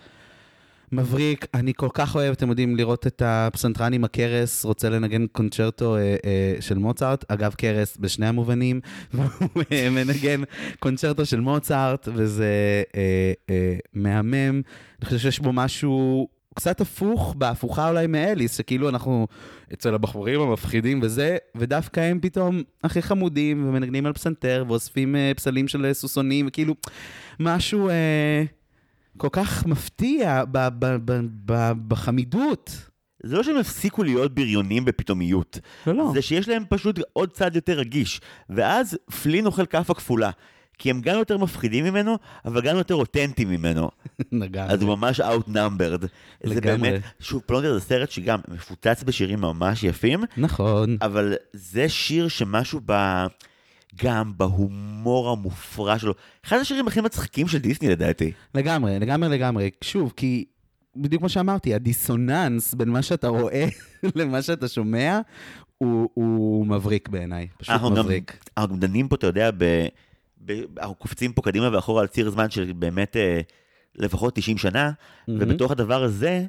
מבריק. אני כל כך אוהב, אתם יודעים, לראות את הפסנתרן עם הכרס, רוצה לנגן קונצ'רטו אה, אה, של מוצרט, אגב, כרס בשני המובנים, והוא מנגן קונצ'רטו של מוצרט, וזה אה, אה, מהמם. אני חושב שיש בו משהו קצת הפוך, בהפוכה אולי מאליס, שכאילו אנחנו אצל הבחורים המפחידים וזה, ודווקא הם פתאום הכי חמודים, ומנגנים על פסנתר, ואוספים אה, פסלים של סוסונים, וכאילו משהו... אה, כל כך מפתיע ב- ב- ב- בחמידות. זה לא שהם הפסיקו להיות בריונים בפתאומיות. לא, לא. זה שיש להם פשוט עוד צד יותר רגיש. ואז פלין אוכל כאפה כפולה. כי הם גם יותר מפחידים ממנו, אבל גם יותר אותנטיים ממנו. לגמרי. אז הוא ממש outnumbered. זה. באמת, שוב, פלונטר זה סרט שגם מפוצץ בשירים ממש יפים, נכון. אבל זה שיר שמשהו ב... גם בהומור המופרע שלו. אחד השירים הכי מצחיקים של דיסני לדעתי. לגמרי, לגמרי, לגמרי. שוב, כי בדיוק כמו שאמרתי, הדיסוננס בין מה שאתה רואה למה שאתה שומע, הוא, הוא מבריק בעיניי. פשוט אנחנו גם, מבריק. אנחנו גם דנים פה, אתה יודע, ב, ב, אנחנו קופצים פה קדימה ואחורה על ציר זמן של באמת אה, לפחות 90 שנה, ובתוך הדבר הזה,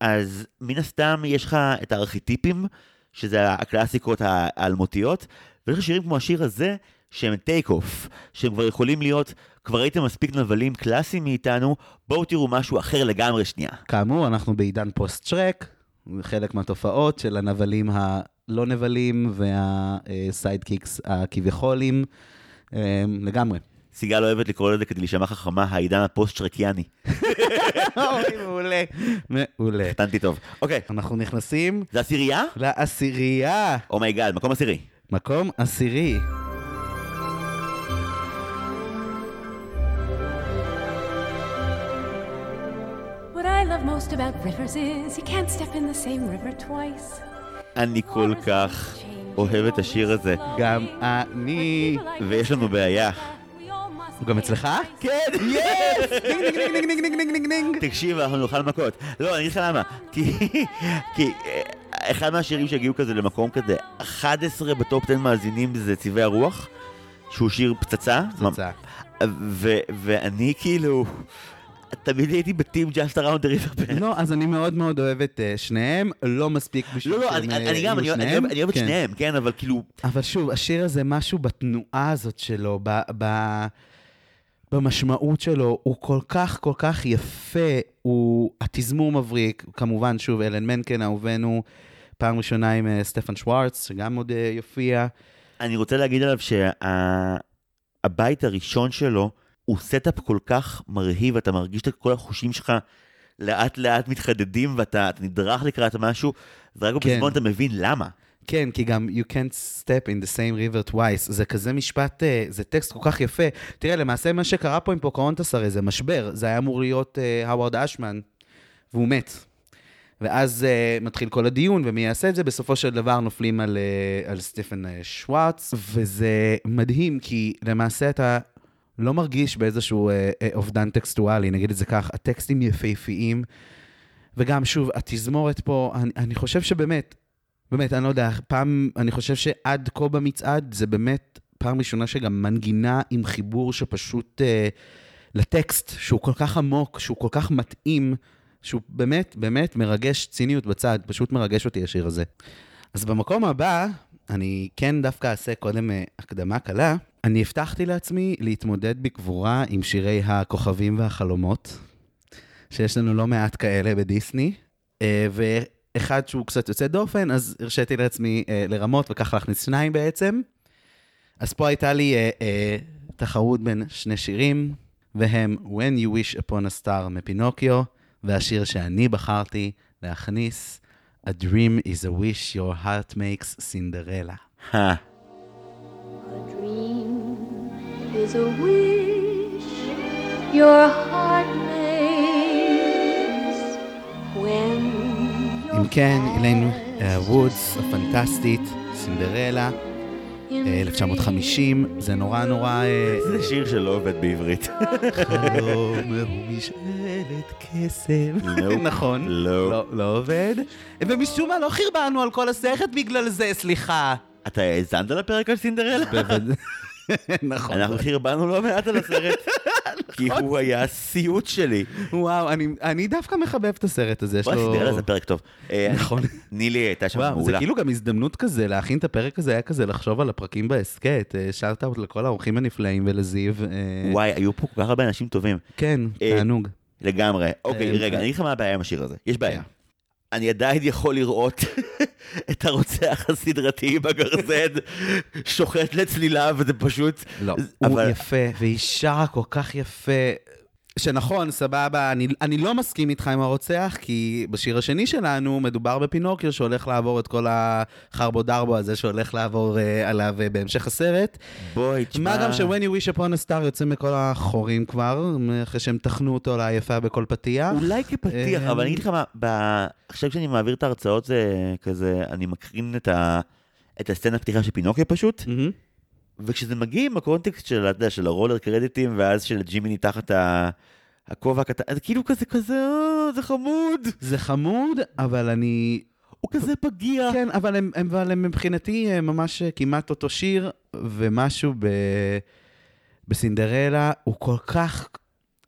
אז מן הסתם יש לך את הארכיטיפים, שזה הקלאסיקות האלמותיות, ויש שירים כמו השיר הזה, שהם טייק אוף, שהם כבר יכולים להיות, כבר ראיתם מספיק נבלים קלאסיים מאיתנו, בואו תראו משהו אחר לגמרי שנייה. כאמור, אנחנו בעידן פוסט-שרק, חלק מהתופעות של הנבלים הלא נבלים וה sidekicks הכביכולים, אה, לגמרי. סיגל אוהבת לקרוא לזה כדי להישמע חכמה, העידן הפוסט-שרקיאני. מעולה. מעולה. קטנתי טוב. אוקיי, אנחנו נכנסים זה עשירייה? לעשירייה. oh my God, מקום עשירי. מקום עשירי. What I love most about rivers is you can't step in the same river twice. אני כל כך אוהב את השיר הזה. גם אני. ויש לנו בעיה. הוא גם אצלך? כן, yes! דינג דינג דינג דינג דינג דינג דינג דינג. תקשיב, אנחנו נאכל מכות. לא, אני אגיד לך למה. כי, כי אה, אחד מהשירים שהגיעו כזה למקום כזה, 11 בטופ 10 מאזינים זה צבעי הרוח, שהוא שיר פצצה. פצצה. ו- ואני כאילו, תמיד הייתי בטים Just Around the River. לא, אז אני מאוד מאוד אוהב את אה, שניהם, לא מספיק בשביל לא, לא, שהם, אני, אה, אני גם, יהיו אני, שניהם. אוהב- את כן. שניהם, כן, אבל כאילו, אבל שוב, השיר הזה, משהו בתנועה הזאת שלו, ב, ב, במשמעות שלו, הוא כל כך כל כך יפה, הוא, התזמור מבריק, כמובן, שוב, אלן מנקן, אהובנו, פעם ראשונה עם אה, סטפן שוורץ, שגם עוד אה, יופיע. אני רוצה להגיד עליו שהבית הראשון שלו הוא setup כל כך מרהיב, אתה מרגיש את כל החושים שלך לאט לאט מתחדדים ואתה אתה נדרך לקראת משהו, ורק כן. בפזמון אתה מבין למה. כן, כי גם you can't step in the same river twice. זה כזה משפט, אה, זה טקסט כל כך יפה. תראה, למעשה מה שקרה פה עם פוקהונטס הרי זה משבר. זה היה אמור להיות הווארד אשמן, והוא מת. ואז uh, מתחיל כל הדיון, ומי יעשה את זה? בסופו של דבר נופלים על, uh, על סטפן uh, שוורץ, וזה מדהים, כי למעשה אתה לא מרגיש באיזשהו uh, uh, אובדן טקסטואלי, נגיד את זה כך, הטקסטים יפהפיים, וגם, שוב, התזמורת פה, אני, אני חושב שבאמת, באמת, אני לא יודע, פעם, אני חושב שעד כה במצעד, זה באמת פעם ראשונה שגם מנגינה עם חיבור שפשוט uh, לטקסט, שהוא כל כך עמוק, שהוא כל כך מתאים, שהוא באמת, באמת מרגש ציניות בצד, פשוט מרגש אותי השיר הזה. אז במקום הבא, אני כן דווקא אעשה קודם אה, הקדמה קלה. אני הבטחתי לעצמי להתמודד בגבורה עם שירי הכוכבים והחלומות, שיש לנו לא מעט כאלה בדיסני, אה, ואחד שהוא קצת יוצא דופן, אז הרשיתי לעצמי אה, לרמות וככה להכניס שניים בעצם. אז פה הייתה לי תחרות בין שני שירים, והם When You Wish Upon a Star מפינוקיו, והשיר שאני בחרתי להכניס, A Dream is a Wish Your Heart Makes Cinderella. אה, A dream is a wish your heart makes when אם כן, אלינו וודס הפנטסטית, סינדרלה, אה, 1950, זה נורא נורא... אה, זה שיר שלא עובד בעברית. חלום הוא משאלת לא. נכון, לא. לא- לא עובד. ומשום מה לא חרבנו על כל הסרט בגלל זה, סליחה. אתה האזנת לפרק על סינדרלה? נכון. אנחנו חרבנו לא מעט על הסרט, כי הוא היה סיוט שלי. וואו, אני- אני דווקא מחבב את הסרט הזה, יש לו... סינדרלה זה פרק טוב. אה, נכון. נילי הייתה שם וואו, זה מעולה. כאילו גם הזדמנות כזה, להכין את הפרק הזה היה כזה לחשוב על הפרקים בהסכת. שאלת אאוט לכל האורחים הנפלאים ולזיו. אה, וואי, היו פה כל כך הרבה אנשים טובים. כן, אה, תענוג. לגמרי. אוקיי, אה, רגע, אני אגיד לך מה הבעיה עם השיר הזה. יש בעיה. אני עדיין יכול לראות את הרוצח הסדרתי בגרזן שוחט לצלילה, וזה פשוט... לא, אבל- הוא יפה, והיא שרה כל כך יפה. שנכון, סבבה, אני, אני לא מסכים איתך עם הרוצח, כי בשיר השני שלנו מדובר בפינוקיו שהולך לעבור את כל החרבו דרבו הזה שהולך לעבור uh, עליו uh, בהמשך הסרט. בואי, תשמע... מה גם ש-When you wish upon a star יוצא מכל החורים כבר, אחרי שהם טחנו אותו לעייפה בכל פתיח. אולי כפתיח, אה, אבל אני אגיד לך מה, ב... עכשיו כשאני מעביר את ההרצאות זה כזה, אני מקרין את, ה... את הסצנה פתיחה של פינוקיה פשוט, מהמם. וכשזה מגיע עם הקונטקסט של, אתה יודע, של הרולר קרדיטים, ואז של ג'ימיני תחת ה... הכובע הקטן, אז כאילו כזה כזה, אה, זה חמוד, זה חמוד, אבל אני... הוא כזה פגיע. כן, אבל הם, הם, אבל הם מבחינתי הם ממש כמעט אותו שיר, ומשהו ב... בסינדרלה הוא כל כך...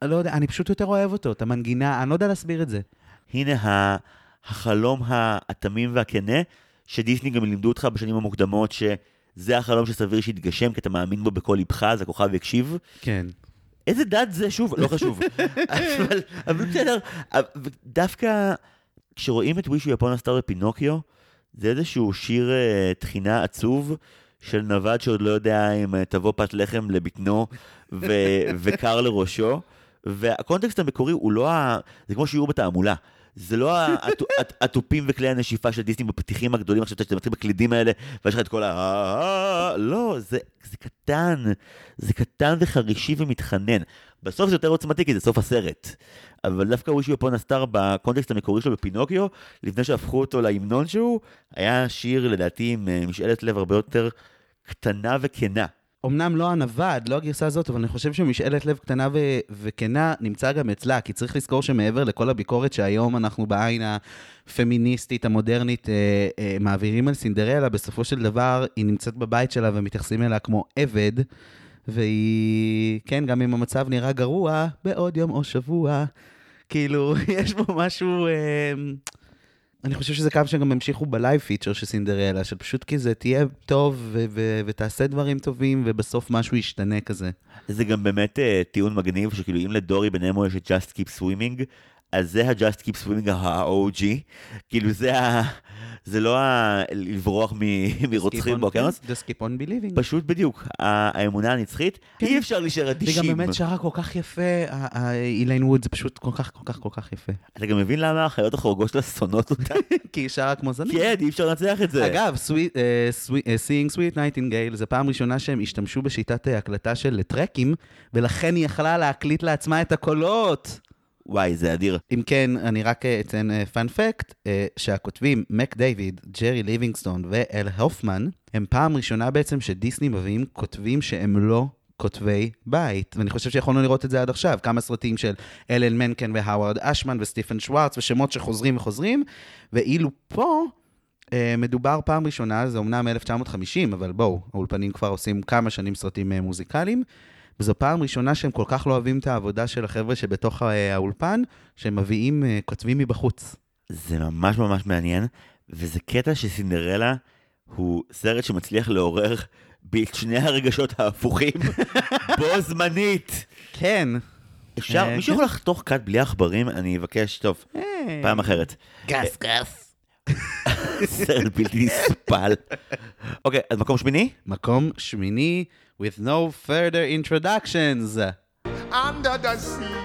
לא יודע, אני פשוט יותר אוהב אותו, את המנגינה, אני לא יודע להסביר את זה. הנה ה... החלום התמים והכנה, שדיסני גם לימדו אותך בשנים המוקדמות, שזה החלום שסביר שיתגשם, כי אתה מאמין בו בכל ליבך, אז הכוכב יקשיב. כן. איזה דת זה? שוב, לא חשוב. אבל, אבל בסדר, דווקא כשרואים את upon a star בפינוקיו, זה איזשהו שיר אה, תחינה עצוב של נווד שעוד לא יודע אם אה, תבוא פת לחם לבטנו ו- וקר לראשו, והקונטקסט המקורי הוא לא ה... זה כמו שיעור בתעמולה. זה לא התופים וכלי הנשיפה של דיסני בפתיחים הגדולים, עכשיו שאתה מתחיל בקלידים האלה, ויש לך את כל ה... לא, זה, זה קטן, זה קטן וחרישי ומתחנן. בסוף זה יותר עוצמתי כי זה סוף הסרט. אבל דווקא upon a star בקונטקסט המקורי שלו בפינוקיו, לפני שהפכו אותו להמנון שהוא, היה שיר לדעתי עם אה, משאלת לב הרבה יותר קטנה וכנה. אמנם לא הנווד, לא הגרסה הזאת, אבל אני חושב שמשאלת לב קטנה ו- וכנה נמצא גם אצלה, כי צריך לזכור שמעבר לכל הביקורת שהיום אנחנו בעין הפמיניסטית, המודרנית, אה, אה, מעבירים על סינדרלה, בסופו של דבר היא נמצאת בבית שלה ומתייחסים אליה כמו עבד, והיא, כן, גם אם המצב נראה גרוע, בעוד יום או שבוע, כאילו, יש בו משהו... אה, אני חושב שזה קו שגם המשיכו ב live feature של סינדרלה, של פשוט כזה, תהיה טוב ו- ו- ותעשה דברים טובים, ובסוף משהו ישתנה כזה. זה גם באמת אה, טיעון מגניב, שכאילו אם לדורי בנמו יש את Just Keep Swimming, אז זה ה-Just Keep Swimming ה-OG, כאילו זה ה... זה לא ה... לברוח מ- מרוצחים באוקיינוס, Just keep on believing. פשוט בדיוק, האמונה הנצחית, אי אפשר להישאר אליה גם אדישים. באמת שרה כל כך יפה, איליין ווד, זה פשוט כל כך, כל כך, כל כך יפה. אתה גם מבין למה החיות החורגות שלה שונאות אותה? כי היא שרה כמו זנית. כן, אי אפשר לנצח את זה. אגב, sweet, uh, sweet, uh, Seeing Sweet Nightingale, זו פעם ראשונה שהם השתמשו בשיטת uh, הקלטה של טרקים, ולכן היא יכלה להקליט לעצמה את הקולות. וואי, זה אדיר. אם כן, אני רק אה, אציין פאנפקט, שהכותבים מק דיוויד, ג'רי ליבינגסטון ואל הופמן, הם פעם ראשונה בעצם שדיסני מביאים כותבים שהם לא כותבי בית. ואני חושב שיכולנו לראות את זה עד עכשיו. כמה סרטים של אלן מנקן והאווארד אשמן וסטיפן שוורץ, ושמות שחוזרים וחוזרים, ואילו פה... אה, מדובר פעם ראשונה, זה אומנם 1950, אבל בואו, האולפנים כבר עושים כמה שנים סרטים אה, מוזיקליים, וזו פעם ראשונה שהם כל כך לא אוהבים את העבודה של החבר'ה שבתוך אה, האולפן, שהם מביאים אה, כותבים מבחוץ. זה ממש ממש מעניין, וזה קטע שסינדרלה הוא סרט שמצליח לעורר בי את שני הרגשות ההפוכים בו זמנית. כן. אפשר, אה, מישהו כן. יכול לחתוך כת בלי עכברים? אני אבקש, טוב, פעם אחרת. גס, גס. סרט בלתי נסבל. אוקיי, אז מקום שמיני? מקום שמיני, with no further introductions. Under the sea,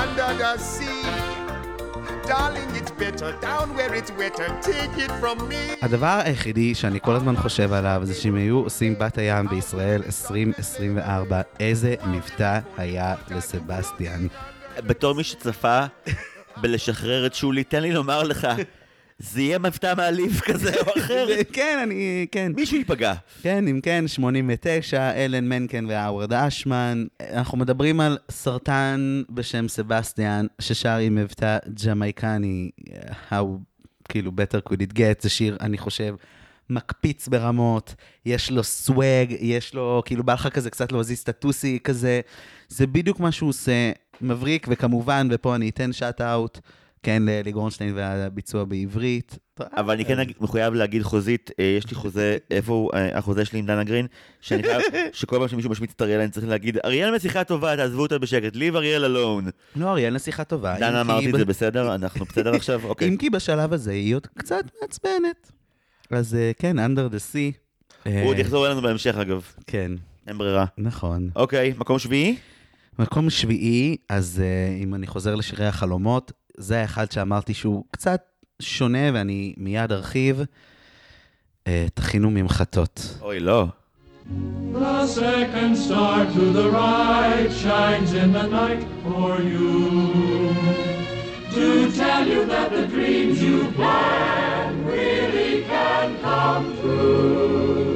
under the sea. Darling, it's better down where it's wetter. Take it from me. הדבר היחידי שאני כל הזמן חושב עליו זה שאם היו עושים בת הים בישראל 2024, איזה מבטא היה לסבסטיאן. בתור מי שצפה בלשחרר את שולי, תן לי לומר לך, זה יהיה מבטא מעליב כזה או אחר. כן, אני, כן. מישהו ייפגע. כן, אם כן, 89, אלן מנקן והאוורד אשמן. אנחנו מדברים על סרטן בשם סבסטיאן, ששר עם מבטא ג'מייקני, How, כאילו, better could it get, זה שיר, אני חושב, מקפיץ ברמות, יש לו swag, יש לו, כאילו, בא לך כזה קצת להזיז ת'טוסיק כזה, זה בדיוק מה שהוא עושה, מבריק, וכמובן, ופה אני אתן shout out, כן, לאלי גורנשטיין והביצוע בעברית. אבל אני כן אגיד- מחויב להגיד חוזית, אה, יש לי חוזה, איפה הוא, אה, החוזה שלי עם דנה גרין, שאני חייב, שכל פעם שמישהו משמיץ את אריאל אני צריך להגיד, אריאל משיחה טובה, תעזבו אותה בשקט, leave אריאל אלון. לא, אריאל נסיכה טובה. דנה אמרתי את זה בסדר, אנחנו בסדר עכשיו? אוקיי. אם כי בשלב הזה היא עוד קצת מעצבנת. אז אה, כן, under the sea. אה, הוא עוד יחזור אלינו בהמשך אגב, כן, אין ברירה. נכון. אוקיי, מקום שביעי? מקום שביעי, אז אה, אם אני חוזר לשירי החלומות, זה האחד שאמרתי שהוא קצת שונה, ואני מיד ארחיב. אה, תכינו ממחטות. אוי, לא. The second star to the right shines in the night for you. To tell you that the dreams you plan really can come true.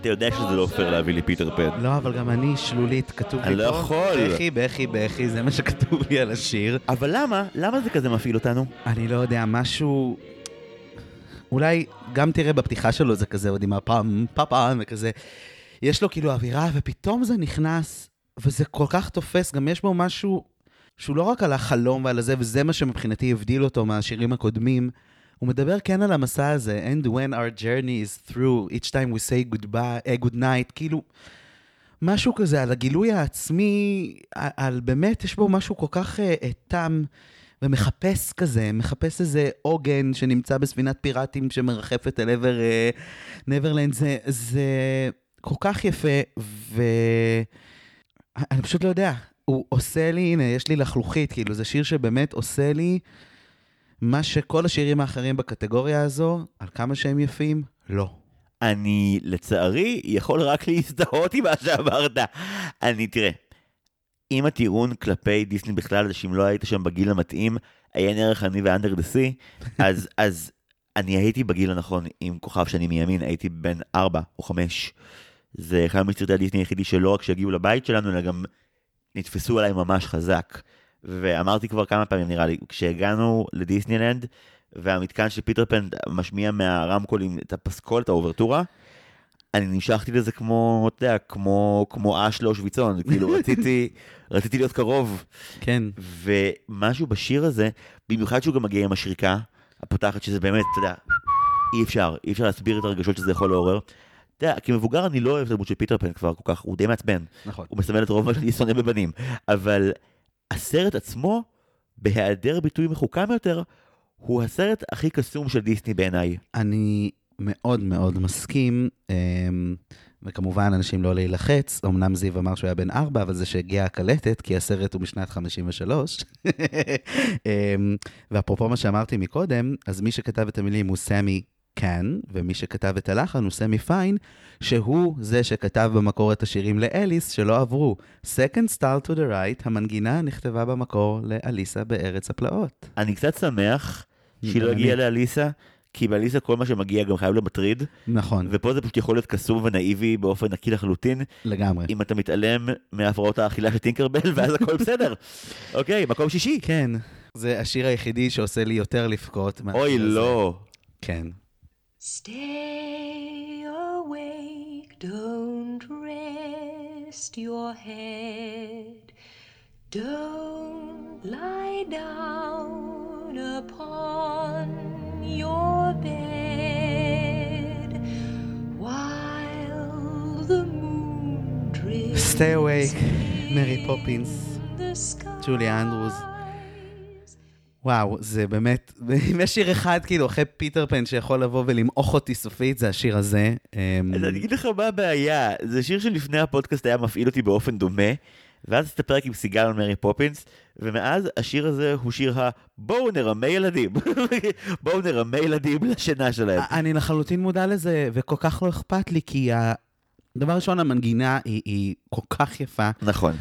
אתה יודע שזה לא פייר להביא לי פיטר פן. לא, אבל גם אני שלולית, כתוב לי אני לא פה. יכול. בכי, בכי, בכי, זה מה שכתוב לי על השיר. אבל למה? למה זה כזה מפעיל אותנו? אני לא יודע, משהו... אולי גם תראה בפתיחה שלו זה כזה, עוד עם הפעם, פאפאם וכזה. יש לו כאילו אווירה, ופתאום זה נכנס, וזה כל כך תופס, גם יש בו משהו שהוא לא רק על החלום ועל הזה, וזה מה שמבחינתי הבדיל אותו מהשירים הקודמים. הוא מדבר כן על המסע הזה, and when our journey is through, each time we say goodbye, uh, good night, כאילו, משהו כזה על הגילוי העצמי, על, על באמת, יש בו משהו כל כך uh, uh, תם ומחפש כזה, מחפש איזה עוגן שנמצא בספינת פיראטים שמרחפת אל עבר uh, נברלנד, זה, זה כל כך יפה, ואני פשוט לא יודע, הוא עושה לי, הנה, יש לי לחלוכית, כאילו, זה שיר שבאמת עושה לי מה שכל השירים האחרים בקטגוריה הזו, על כמה שהם יפים, לא. אני, לצערי, יכול רק להזדהות עם מה שאמרת. אני, תראה, אם הטיעון כלפי דיסני בכלל זה שאם לא היית שם בגיל המתאים, עיין ערך אני ו Under the Sea, אז, אז אני הייתי בגיל הנכון עם כוכב שני מימין, הייתי בן ארבע או חמש. זה אחד מסרטי הדיסני היחידי שלא רק שהגיעו לבית שלנו, אלא גם נתפסו עליי ממש חזק. ואמרתי כבר כמה פעמים נראה לי, כשהגענו לדיסנילנד, והמתקן של פיטר פן משמיע מהרמקולים את הפסקול, את האוברטורה, אני נמשכתי לזה כמו, אתה יודע, כמו, כמו אש לאושוויצון, כאילו רציתי, רציתי להיות קרוב. כן. ומשהו בשיר הזה, במיוחד שהוא גם מגיע עם השריקה הפותחת, שזה באמת, אתה יודע, אי אפשר, אי אפשר להסביר את הרגשות שזה יכול לעורר. אתה יודע, כמבוגר אני לא אוהב את הדמות של פיטר פן כבר כל כך, הוא די מעצבן. נכון. הוא מסמל את רוב מה שאני שונא בבנים. אבל הסרט עצמו, בהיעדר ביטוי מחוכם יותר, הוא הסרט הכי קסום של דיסני בעיניי. אני מאוד מאוד מסכים, אמ, וכמובן, אנשים לא להילחץ, אמנם זיו אמר שהוא היה בן ארבע, אבל זה שהגיעה הקלטת, כי הסרט הוא משנת 53. אמ, ואפרופו מה שאמרתי מקודם, אז מי שכתב את המילים הוא סמי כן, ומי שכתב את הלחן הוא סמי פיין, שהוא זה שכתב במקור את השירים לאליס שלא עברו. Second Star to the Right, המנגינה נכתבה במקור לאליסה בארץ הפלאות. אני קצת שמח שהיא לא. הגיעה לאליסה, כי באליסה כל מה שמגיע גם חייב להיות מטריד, נכון, ופה זה פשוט יכול להיות קסום ונאיבי באופן נקי לחלוטין, לגמרי. אם אתה מתעלם מהפרעות האכילה של טינקרבל, ואז הכל בסדר. אוקיי, מקום שישי. כן, זה השיר היחידי שעושה לי יותר לבכות. אוי. לא. כן. Stay awake, don't rest your head, don't lie down upon your bed while the moon Stay awake, Mary Poppins, Julie Andrews. וואו, זה באמת, אם יש שיר אחד כאילו אחרי פיטר פן שיכול לבוא ולמעוך אותי סופית, זה השיר הזה. אמ, אז אני אגיד לך מה הבעיה, זה שיר שלפני הפודקאסט היה מפעיל אותי באופן דומה, ואז עשית פרק עם סיגל על מרי פופינס, ומאז השיר הזה הוא שיר ה... בואו נרמה ילדים. בואו נרמה ילדים לשינה שלהם. אני לחלוטין מודע לזה, וכל כך לא אכפת לי, כי ה... דבר ראשון, המנגינה היא, היא כל כך יפה, נכון.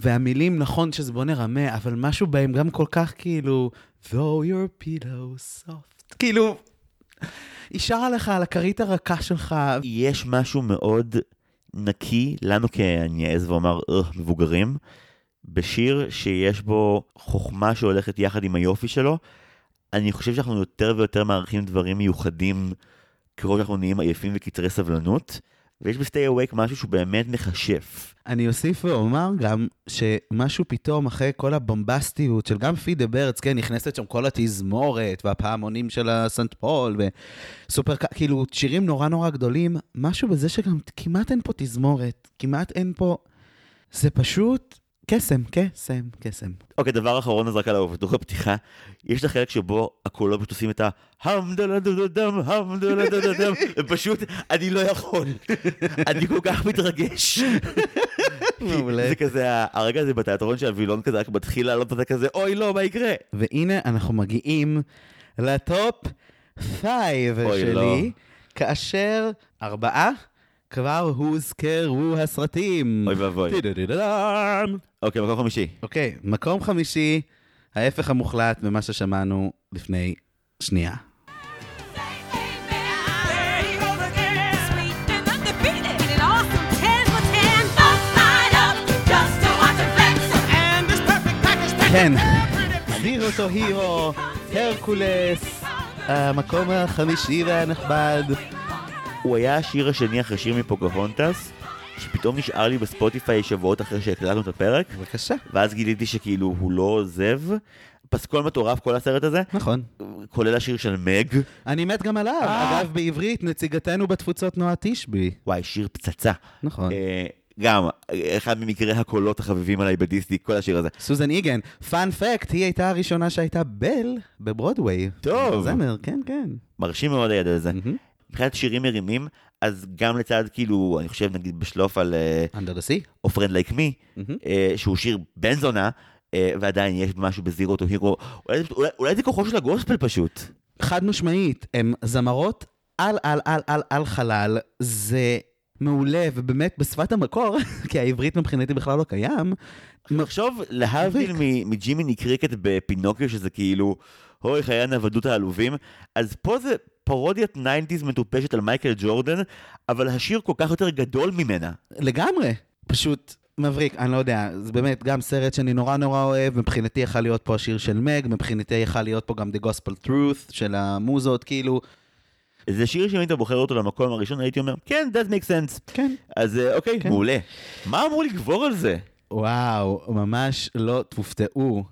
והמילים, נכון שזה בוא נרמה, אבל משהו בהם גם כל כך כאילו, though your pillow soft. כאילו, היא שרה לך על הכרית הרכה שלך. יש משהו מאוד נקי לנו, כ... אני אעז ואומר, "אה, מבוגרים, בשיר שיש בו חוכמה שהולכת יחד עם היופי שלו. אני חושב שאנחנו יותר ויותר מעריכים דברים מיוחדים ככל שאנחנו נהיים עייפים וקצרי סבלנות, ויש ב-Stay Awake משהו שהוא באמת מכשף. אני אוסיף ואומר גם שמשהו פתאום אחרי כל הבומבסטיות של גם פידה ברץ, כן, נכנסת שם כל התזמורת והפעמונים של הסנט פול וסופר, כאילו שירים נורא נורא גדולים, משהו בזה שגם כמעט אין פה תזמורת, כמעט אין פה... זה פשוט קסם, קסם, קסם. אוקיי, דבר אחרון אז רק על האובדור הפתיחה, יש את החלק שבו הקולות פשוט עושים את ההמדלדודם, המדלדודם, ופשוט, אני לא יכול, אני כל כך מתרגש. מעולה. זה כזה, הרגע הזה בתיאטרון שהווילון כזה רק מתחיל לעלות וזה כזה, אוי לא, מה יקרה? והנה אנחנו מגיעים ל top five אוי, שלי, לא. כאשר ארבעה כבר הוזכרו הסרטים. אוי ואבוי. אוקיי, מקום חמישי. אוקיי, מקום חמישי, ההפך המוחלט ממה ששמענו לפני שנייה. כן, הירו טו הירו, הרקולס, המקום החמישי והנכבד. הוא היה השיר השני אחרי שיר מפוקהונטס, שפתאום נשאר לי בספוטיפיי שבועות אחרי שהקלטנו את הפרק, בבקשה. ואז גיליתי שכאילו הוא לא עוזב. פסקול מטורף כל הסרט הזה, נכון. כולל השיר של מג. אני מת גם עליו. אגב, בעברית, נציגתנו בתפוצות נועה תשבי. וואי, שיר פצצה. נכון. אה, גם, אחד ממקרי הקולות החביבים עליי בדיסני, כל השיר הזה. סוזן איגן, פאנ פקט, היא הייתה הראשונה שהייתה בל בברודוויי. טוב. זמר, כן, כן. מרשים מאוד הידע הזה. מהמם. מבחינת שירים מרימים, אז גם לצד כאילו, אני חושב נגיד בשלוף על אה, Under the Sea. או Friend Like Me. אה, שהוא שיר בן זונה, אה, ועדיין יש משהו בזירו טו הירו, אולי, אולי, אולי זה כוחו של הגוספל פשוט. חד משמעית, הן זמרות על על על על על חלל, זה מעולה, ובאמת בשפת המקור, כי העברית מבחינתי בכלל לא קיים, לחשוב, להבדיל מ- מג'ימיני קריקט בפינוקיו, שזה כאילו, אוי, חיי הנוודות העלובים, אז פה זה פרודיית 90's מטופשת על מייקל ג'ורדן, אבל השיר כל כך יותר גדול ממנה. לגמרי. פשוט מבריק, אני לא יודע, זה באמת גם סרט שאני נורא נורא אוהב, מבחינתי יכל להיות פה השיר של מג, מבחינתי יכל להיות פה גם The Gospel Truth של המוזות, כאילו, זה שיר שאם היית בוחר אותו למקום הראשון, הייתי אומר, כן, that makes sense. כן. אז אה, אוקיי, כן. מעולה. מה אמור לגבור על זה? וואו, ממש לא תופתעו.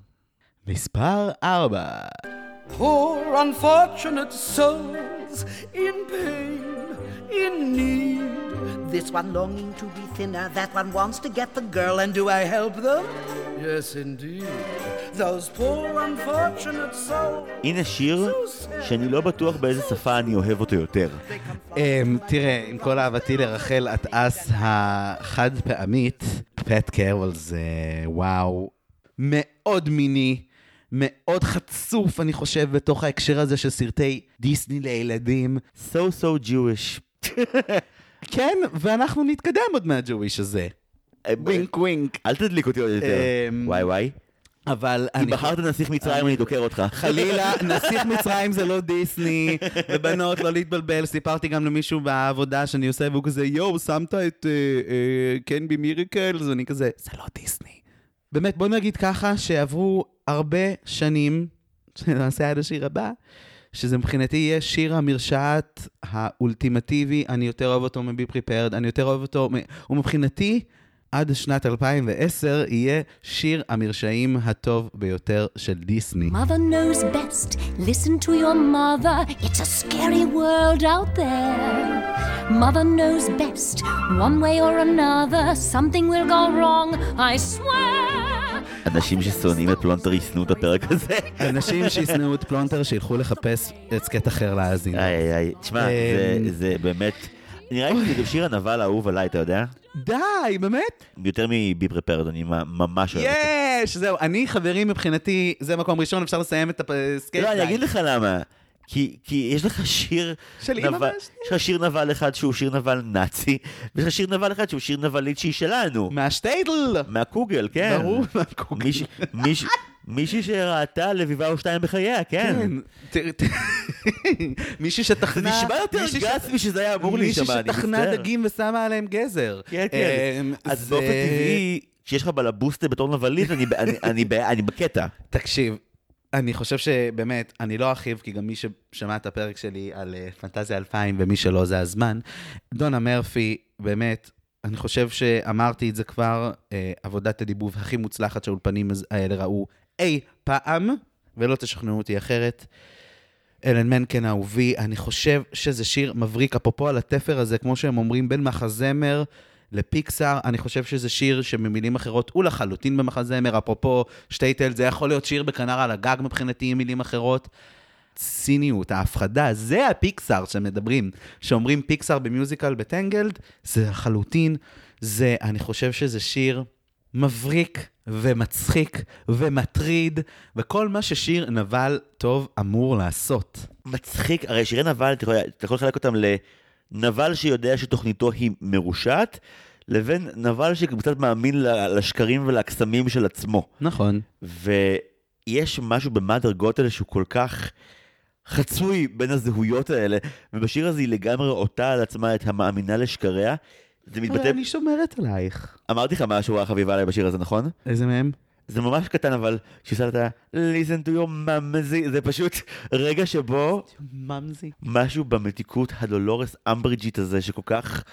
מספר 4. Poor unfortunate souls in pain, in need. This one longing to be thinner, that one wants to get the girl, and do I help them? Yes, indeed. Those poor unfortunate souls. הנה שיר שאני לא בטוח באיזה שפה אני אוהב אותו יותר. Um, תראה, עם כל אהבתי לרחל אטאס החד פעמית, פט קרול זה וואו, מאוד מיני, מאוד חצוף, אני חושב, בתוך ההקשר הזה של סרטי דיסני לילדים. So so Jewish. כן, ואנחנו נתקדם עוד מהג'וויש הזה. wink wink. אל תדליק אותי עוד יותר. אמ, וואי וואי. אבל אם בחרת נסיך מצרים, אני דוקר אותך. חלילה, נסיך מצרים זה לא דיסני, ובנות, לא להתבלבל. סיפרתי גם למישהו בעבודה שאני עושה, והוא כזה, יואו, שמת את can be miracle? אז אני כזה, זה לא דיסני. באמת, בוא נגיד ככה, שעברו הרבה שנים, שנעשה עד השיר הבא, שזה מבחינתי יהיה שיר המרשעת האולטימטיבי, אני יותר אוהב אותו מ Be Prepared, אני יותר אוהב אותו, ומבחינתי, עד שנת 2010 יהיה שיר המרשעים הטוב ביותר של דיסני. Mother knows best. Listen to your mother. It's a scary world out there. Mother knows best. One way or another, something will go wrong. I swear. אנשים ששונאים את פלונטר ישנאו את הפרק הזה. אנשים שישנאו את פלונטר, שילכו לחפש הסכת אחר להאזין. איי איי. תשמע, זה- זה באמת... נראה לי שזה שיר הנבל האהוב עליי, אתה יודע? די, באמת? יותר מ Be Prepared, אני ממש אוהב אותו. יש, זהו. אני, חברים, מבחינתי, זה מקום ראשון, אפשר לסיים את ההסכת. לא, אני אגיד לך למה. כי, כי יש לך שיר של נבל. יש לך שיר נבל אחד שהוא שיר נבל נאצי, ויש לך שיר נבל אחד שהוא שיר נבלית שהיא שלנו. מהשטעטל. מהקוגל, כן. ברור, מהקוגל. מישהי- מישהי- מישהי שראתה לביבה או שתיים בחייה, כן. כן. מישהי שטחנה... זה נשמע יותר מישהי גס משזה היה אמור להישמע, אני מישהי שטחנה מצטער. דגים ושמה עליהם גזר. כן, כן. אמ, אז באופן טבעי, כשיש לך בלבוסטה בתור נבלית, אני בקטע. תקשיב, אני חושב שבאמת, אני לא ארחיב, כי גם מי ששמע את הפרק שלי על אה, פנטזיה 2000, ומי שלא, זה הזמן. דונה מרפי, באמת, אני חושב שאמרתי את זה כבר, אה, עבודת הדיבוב הכי מוצלחת שהאולפנים האלה ראו אי פעם, ולא תשכנעו אותי אחרת. אלן מנקן אהובי, אני חושב שזה שיר מבריק, אפרופו על התפר הזה, כמו שהם אומרים, בין מחזמר לפיקסאר, אני חושב שזה שיר שבמילים אחרות הוא לחלוטין במחזמר, אפרופו שטייטל, זה יכול להיות שיר בכנר על הגג מבחינתי עם מילים אחרות. ציניות, ההפחדה, זה הפיקסאר שמדברים. שאומרים פיקסאר במיוזיקל בטנגלד, זה לחלוטין, זה, אני חושב שזה שיר מבריק ומצחיק ומטריד, וכל מה ששיר נבל טוב אמור לעשות. מצחיק, הרי שירי נבל, אתה יכול, לחלק אותם לנבל שיודע שתוכניתו היא מרושעת, לבין נבל שקצת מאמין לשקרים ולקסמים של עצמו. נכון. ויש משהו במאדר גוטל שהוא כל כך חצוי בין הזהויות האלה, ובשיר הזה היא לגמרי עוטה על עצמה את המאמינה לשקריה. זה מתבטא... אני שומרת עלייך. אמרתי לך משהו החביבה עליי בשיר הזה, נכון? איזה מהם? זה ממש קטן, אבל כשהיא עושה את ה- listen to your mamzy, זה פשוט רגע שבו ממזי. משהו במתיקות הדולורס אמבריג'ית הזה שכל כך...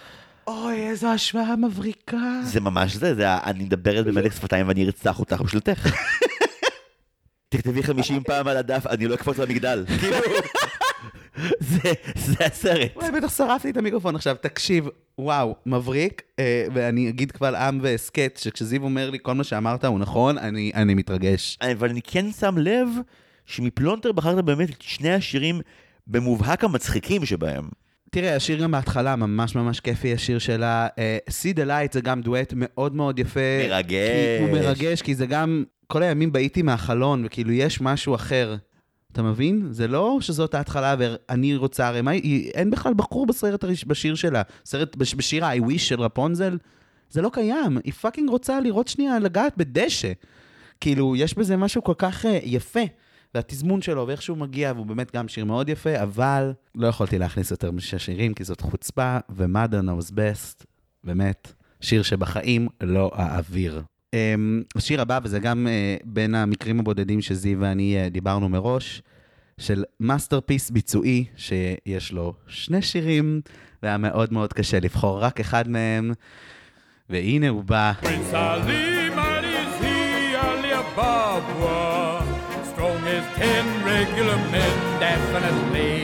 אוי, איזו השוואה מבריקה. זה ממש זה, זה ה- אני מדברת במלך שפתיים ואני ארצח אותך בשלטך. תכתבי 50 פעם על הדף, אני לא אקפוץ למגדל. כאילו, זה- זה הסרט. וואי, בטח שרפתי את המיקרופון עכשיו. תקשיב, וואו, מבריק, אה, ואני אגיד קבל עם והסכת, שכשזיו אומר לי כל מה שאמרת הוא נכון, אני, אני מתרגש. אבל אני כן שם לב שמפלונטר בחרת באמת את שני השירים במובהק המצחיקים שבהם. תראה, השיר גם בהתחלה ממש ממש כיפי, השיר שלה. אה, See the Light זה גם דואט מאוד מאוד יפה. מרגש. כי הוא מרגש, כי זה גם, כל הימים הבטתי מהחלון, וכאילו יש משהו אחר. אתה מבין? זה לא שזאת ההתחלה ואני רוצה, הרי מה, היא, אין בכלל בחור בסרט, בשיר שלה. סרט, בש- בשיר ה-I wish של רפונזל, זה לא קיים. היא fucking רוצה לראות שנייה, לגעת בדשא. כאילו, יש בזה משהו כל כך אה, יפה. והתזמון שלו, ואיך שהוא מגיע, והוא באמת גם שיר מאוד יפה, אבל לא יכולתי להכניס יותר משש שירים, כי זאת חוצפה, ו-Mother knows best, באמת, שיר שבחיים לא אעביר. אמ, השיר הבא, וזה גם אה, בין המקרים הבודדים שזיו ואני אה, דיברנו מראש, של masterpiece ביצועי, שיש לו שני שירים, והיה מאוד מאוד קשה לבחור רק אחד מהם, והנה הוא בא. Definitely.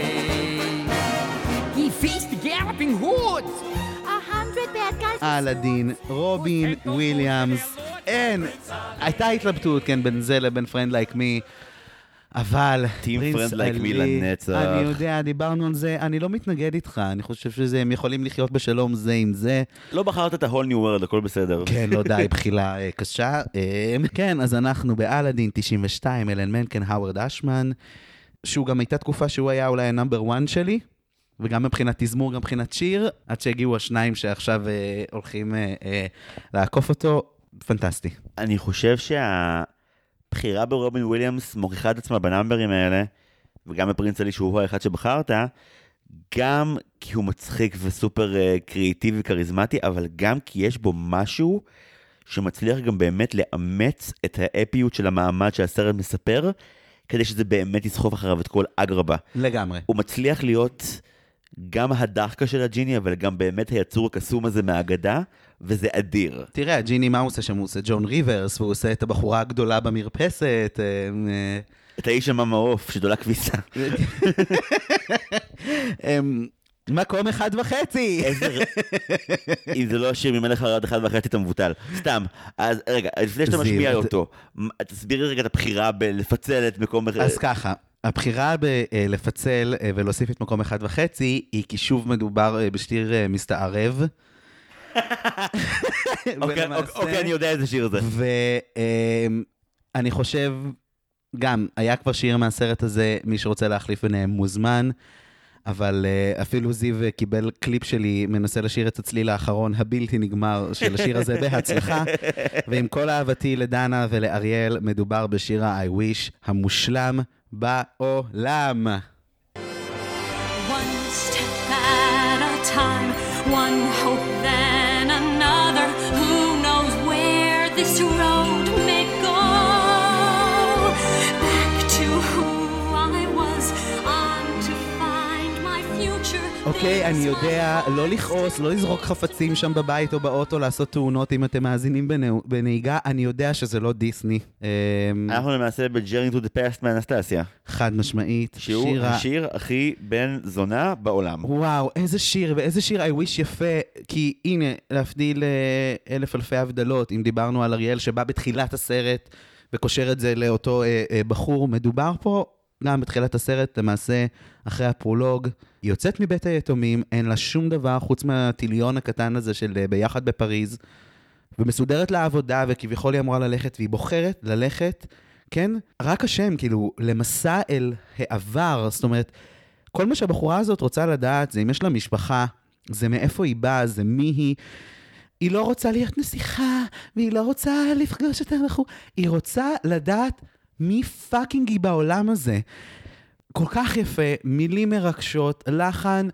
אלאדין, רובין וויליאמס, אין. הייתה התלבטות, כן, בין זה לבין Friend Like Me. אבל, friend like me עלי, לנצח. אני יודע, דיברנו על זה, אני לא מתנגד איתך, אני חושב שהם יכולים לחיות בשלום זה עם זה. לא בחרת את ה-whole new world, הכל בסדר. כן, לא די, בחילה אה, קשה. אה, כן, אז אנחנו באלאדין 92, אלן מנקן, האוורד אשמן, שהוא גם הייתה תקופה שהוא היה אולי ה number 1 שלי, וגם מבחינת תזמור, גם מבחינת שיר, עד שהגיעו השניים שעכשיו אה, הולכים אה, אה, לעקוף אותו, פנטסטי. אני חושב שהבחירה ברובין וויליאמס מוכיחה את עצמה בנאמברים האלה, וגם בפרינס עלי שהוא האחד שבחרת, גם כי הוא מצחיק וסופר אה, קריאיטיבי וכריזמטי, אבל גם כי יש בו משהו שמצליח גם באמת לאמץ את האפיות של המעמד שהסרט מספר, כדי שזה באמת יסחוב אחריו את כל אגרבה. לגמרי. הוא מצליח להיות גם הדחקה של הג'יני, אבל גם באמת היצור הקסום הזה מהאגדה, וזה אדיר. תראה, הג'יני, מה הוא עושה שם? הוא עושה ג'ון ריברס, והוא עושה את הבחורה הגדולה במרפסת. אה, אה, את האיש עם המעוף שדולה כביסה. אמ, מקום אחד וחצי. אם זה לא השיר ממלך הרד אחד וחצי אתה מבוטל. סתם. אז רגע, לפני שאתה משמיע אותו, תסבירי רגע את הבחירה בלפצל את מקום... אז ככה, הבחירה בלפצל אה, ולהוסיף את מקום אחד וחצי, היא כי שוב מדובר אה, בשיר אה, מסתערב. אוקיי, ולמעשה- אוקיי, אני יודע איזה שיר זה. ואני חושב, גם, היה כבר שיר מהסרט הזה, מי שרוצה להחליף ביניהם מוזמן, אבל אה, אפילו זיו אה, קיבל קליפ שלי, מנסה לשיר את הצליל האחרון הבלתי נגמר של השיר הזה בהצלחה, ועם כל אהבתי לדנה ולאריאל, מדובר בשיר ה-I wish המושלם בעולם. One step at a time, one hope then another. Who knows where this road אוקיי, אני יודע, לא לכעוס, לא לזרוק חפצים שם בבית או באוטו, לעשות תאונות אם אתם מאזינים בנהיגה, אני יודע שזה לא דיסני. אמ, אנחנו למעשה ב-Journey to the Past מאנסטסיה. חד משמעית. שהוא שיר ה- השיר הכי בן זונה בעולם. וואו, איזה שיר, ואיזה שיר I wish יפה, כי הנה, להבדיל אה, אלף אלפי הבדלות, אם דיברנו על אריאל שבא בתחילת הסרט וקושר את זה לאותו אה, אה, בחור, מדובר פה גם בתחילת הסרט, למעשה, אחרי הפרולוג, היא יוצאת מבית היתומים, אין לה שום דבר חוץ מהטיליון הקטן הזה של אה, ביחד בפריז, ומסודרת לעבודה, וכביכול היא אמורה ללכת, והיא בוחרת ללכת, כן? רק השם, כאילו, למסע אל העבר, זאת אומרת, כל מה שהבחורה הזאת רוצה לדעת זה אם יש לה משפחה, זה מאיפה היא באה, זה מי היא. היא לא רוצה להיות נסיכה, והיא לא רוצה לפגוש את אנחנו, היא רוצה לדעת מי fucking היא בעולם הזה. כל כך יפה, מילים מרגשות, לחן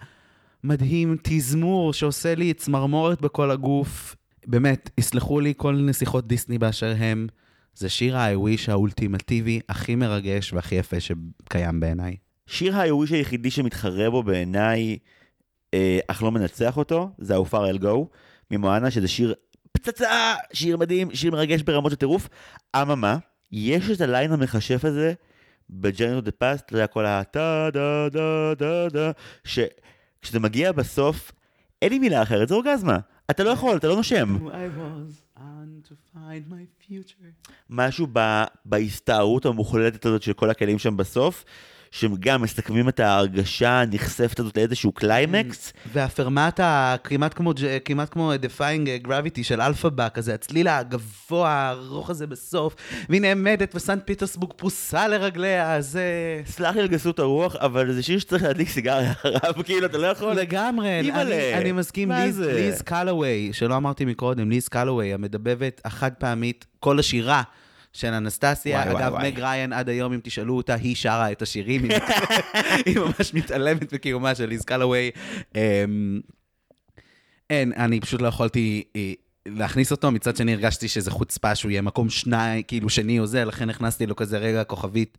מדהים, תזמור שעושה לי צמרמורת בכל הגוף. באמת, יסלחו לי כל נסיכות דיסני באשר הם. זה שיר ה-I wish האולטימטיבי, הכי מרגש והכי יפה שקיים בעיניי. שיר ה I wish היחידי שמתחרה בו בעיניי, אה, אך לא מנצח אותו, זה ה-How far I'll ממואנה, שזה שיר פצצה, שיר מדהים, שיר מרגש ברמות של טירוף. אממה, יש את ה line המכשף הזה ב-Journey to the Past, אתה יודע, כל הטה דה דה דה דה, שכשזה מגיע בסוף, אין לי מילה אחרת, זה אורגזמה. אתה לא יכול, אתה לא נושם. משהו בהסתערות המוחלטת הזאת של כל הכלים שם בסוף, שהם גם מסכמים את ההרגשה הנכספת הזאת לאיזשהו קליימקס. והפרמטה כמעט כמו, ג'- כמעט כמו Defying Gravity של אלפאבה, כזה הצליל הגבוה, הארוך הזה בסוף, והיא נעמדת וסנט פיטרסבורג פרוסה לרגליה, זה... סלח לי על גסות הרוח, אבל זה שיר שצריך להדליק סיגריה אחריו, כאילו, אתה לא יכול... לגמרי. אני, אני מסכים, ליז? ליז קלווי, שלא אמרתי מקודם, ליז קלווי, המדבבת החד פעמית, כל השירה. של אנסטסיה, וואי, וואי, אגב, וואי. מג ריין עד היום, אם תשאלו אותה, היא שרה את השירים, היא- היא ממש מתעלמת בקיומה של ליז קלווי. אמ, אין, אני פשוט לא יכולתי אה, להכניס אותו, מצד שני הרגשתי שזה חוצפה שהוא יהיה מקום שני, כאילו שני או זה, לכן הכנסתי לו כזה רגע כוכבית.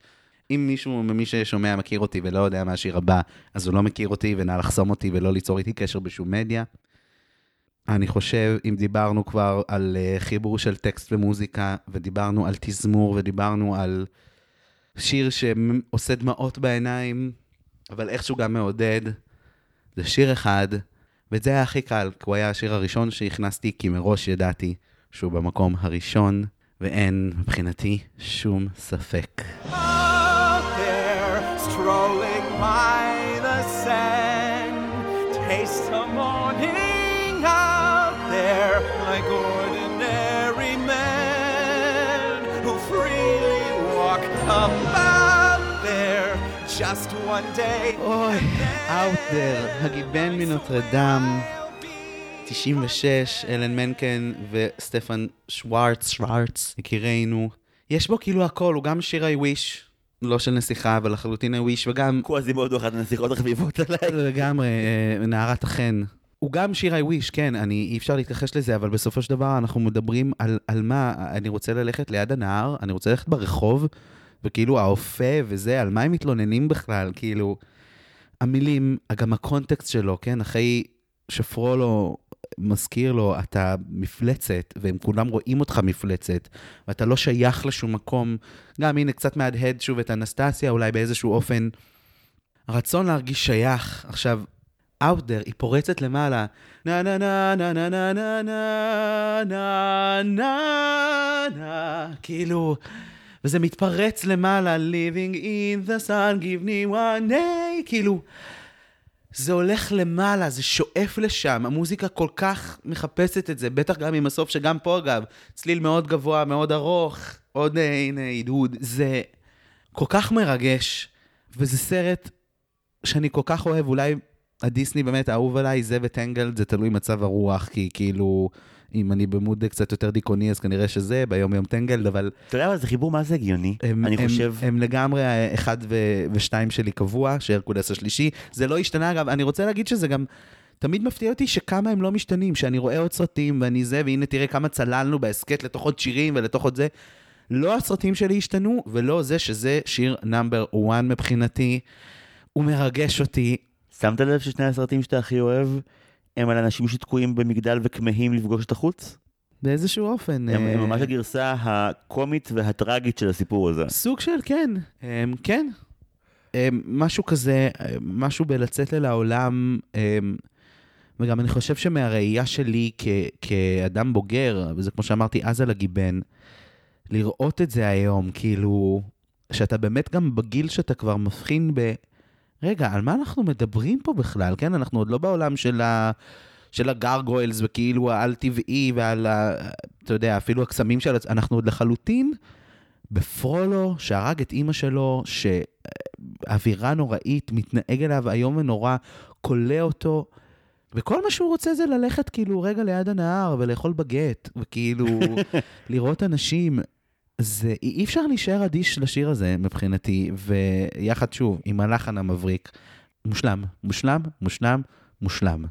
אם מישהו ממי ששומע מכיר אותי ולא יודע מה השיר הבא, אז הוא לא מכיר אותי, ונא לחסום אותי ולא ליצור איתי קשר בשום מדיה. אני חושב, אם דיברנו כבר על uh, חיבור של טקסט ומוזיקה, ודיברנו על תזמור, ודיברנו על שיר שעושה דמעות בעיניים, אבל איכשהו גם מעודד, זה שיר אחד, ואת זה היה הכי קל, כי הוא היה השיר הראשון שהכנסתי, כי מראש ידעתי שהוא במקום הראשון, ואין מבחינתי שום ספק. How strolling by the sand. Taste the just one day. אוי, Out there, הגיבן מנוטרדם, 96, אלן מנקן וסטפן שוורץ, שוורץ, יקירנו. יש בו כאילו הכל, הוא גם שיר I wish, לא של נסיכה, אבל לחלוטין I wish, וגם... קוואזימודו, אחת הנסיכות החביבות עליי. לגמרי, אה, נערת החן. הוא גם שיר I wish, כן, אני, אי אפשר להתכחש לזה, אבל בסופו של דבר אנחנו מדברים על, על מה, אני רוצה ללכת ליד הנהר, אני רוצה ללכת ברחוב, וכאילו האופה וזה, על מה הם מתלוננים בכלל, כאילו, המילים, גם הקונטקסט שלו, כן, אחרי שפרולו מזכיר לו, אתה מפלצת, והם כולם רואים אותך מפלצת, ואתה לא שייך לשום מקום. גם הנה, קצת מהדהד שוב את אנסטסיה, אולי באיזשהו אופן. הרצון להרגיש שייך. עכשיו, out there, היא פורצת למעלה. נה נה נה נה נה נה נה נה נה נה כאילו, וזה מתפרץ למעלה, living in the sun, give me one day, כאילו, זה הולך למעלה, זה שואף לשם, המוזיקה כל כך מחפשת את זה, בטח גם עם הסוף, שגם פה אגב, צליל מאוד גבוה, מאוד ארוך, עוד אה, הנה הדהוד, זה כל כך מרגש, וזה סרט שאני כל כך אוהב, אולי הדיסני באמת האהוב עליי, זה וטנגלד, זה תלוי מצב הרוח, כי כאילו, אם אני במוד קצת יותר דיכאוני, אז כנראה שזה, ביום יום טנגלד, אבל... אתה יודע, אבל זה חיבור מה זה הגיוני. הם, אני הם, חושב... הם לגמרי האחד ו- ושתיים שלי קבוע, שהרקולס השלישי. זה לא השתנה, אגב, אני רוצה להגיד שזה גם... תמיד מפתיע אותי שכמה הם לא משתנים, שאני רואה עוד סרטים ואני זה, והנה תראה כמה צללנו בהסכת לתוך עוד שירים ולתוך עוד זה. לא הסרטים שלי השתנו, ולא זה שזה שיר נאמבר 1 מבחינתי. הוא מרגש אותי. שמת לב ששני הסרטים שאתה הכי אוהב, הם על אנשים שתקועים במגדל וכמהים לפגוש את החוץ? באיזשהו אופן. הם, אה, הם ממש הגרסה הקומית והטראגית של הסיפור הזה. סוג של כן, אמ, כן. אמ, משהו כזה, אמ, משהו בלצאת אל העולם, אמ, וגם אני חושב שמהראייה שלי כ- כאדם בוגר, וזה כמו שאמרתי אז על הגיבן, לראות את זה היום, כאילו, שאתה באמת גם בגיל שאתה כבר מבחין ב... רגע, על מה אנחנו מדברים פה בכלל? כן, אנחנו עוד לא בעולם של ה... של הגרגוילס וכאילו העל-טבעי ועל ה... אתה יודע, אפילו הקסמים של... אנחנו עוד לחלוטין בפרולו, שהרג את אימא שלו, שאווירה נוראית, מתנהג אליו איום ונורא, כולא אותו, וכל מה שהוא רוצה זה ללכת כאילו רגע ליד הנהר ולאכול בגט, וכאילו לראות אנשים. זה, אי אפשר להישאר אדיש לשיר הזה מבחינתי, ויחד שוב, עם הלחן המבריק, מושלם, מושלם, מושלם, מושלם.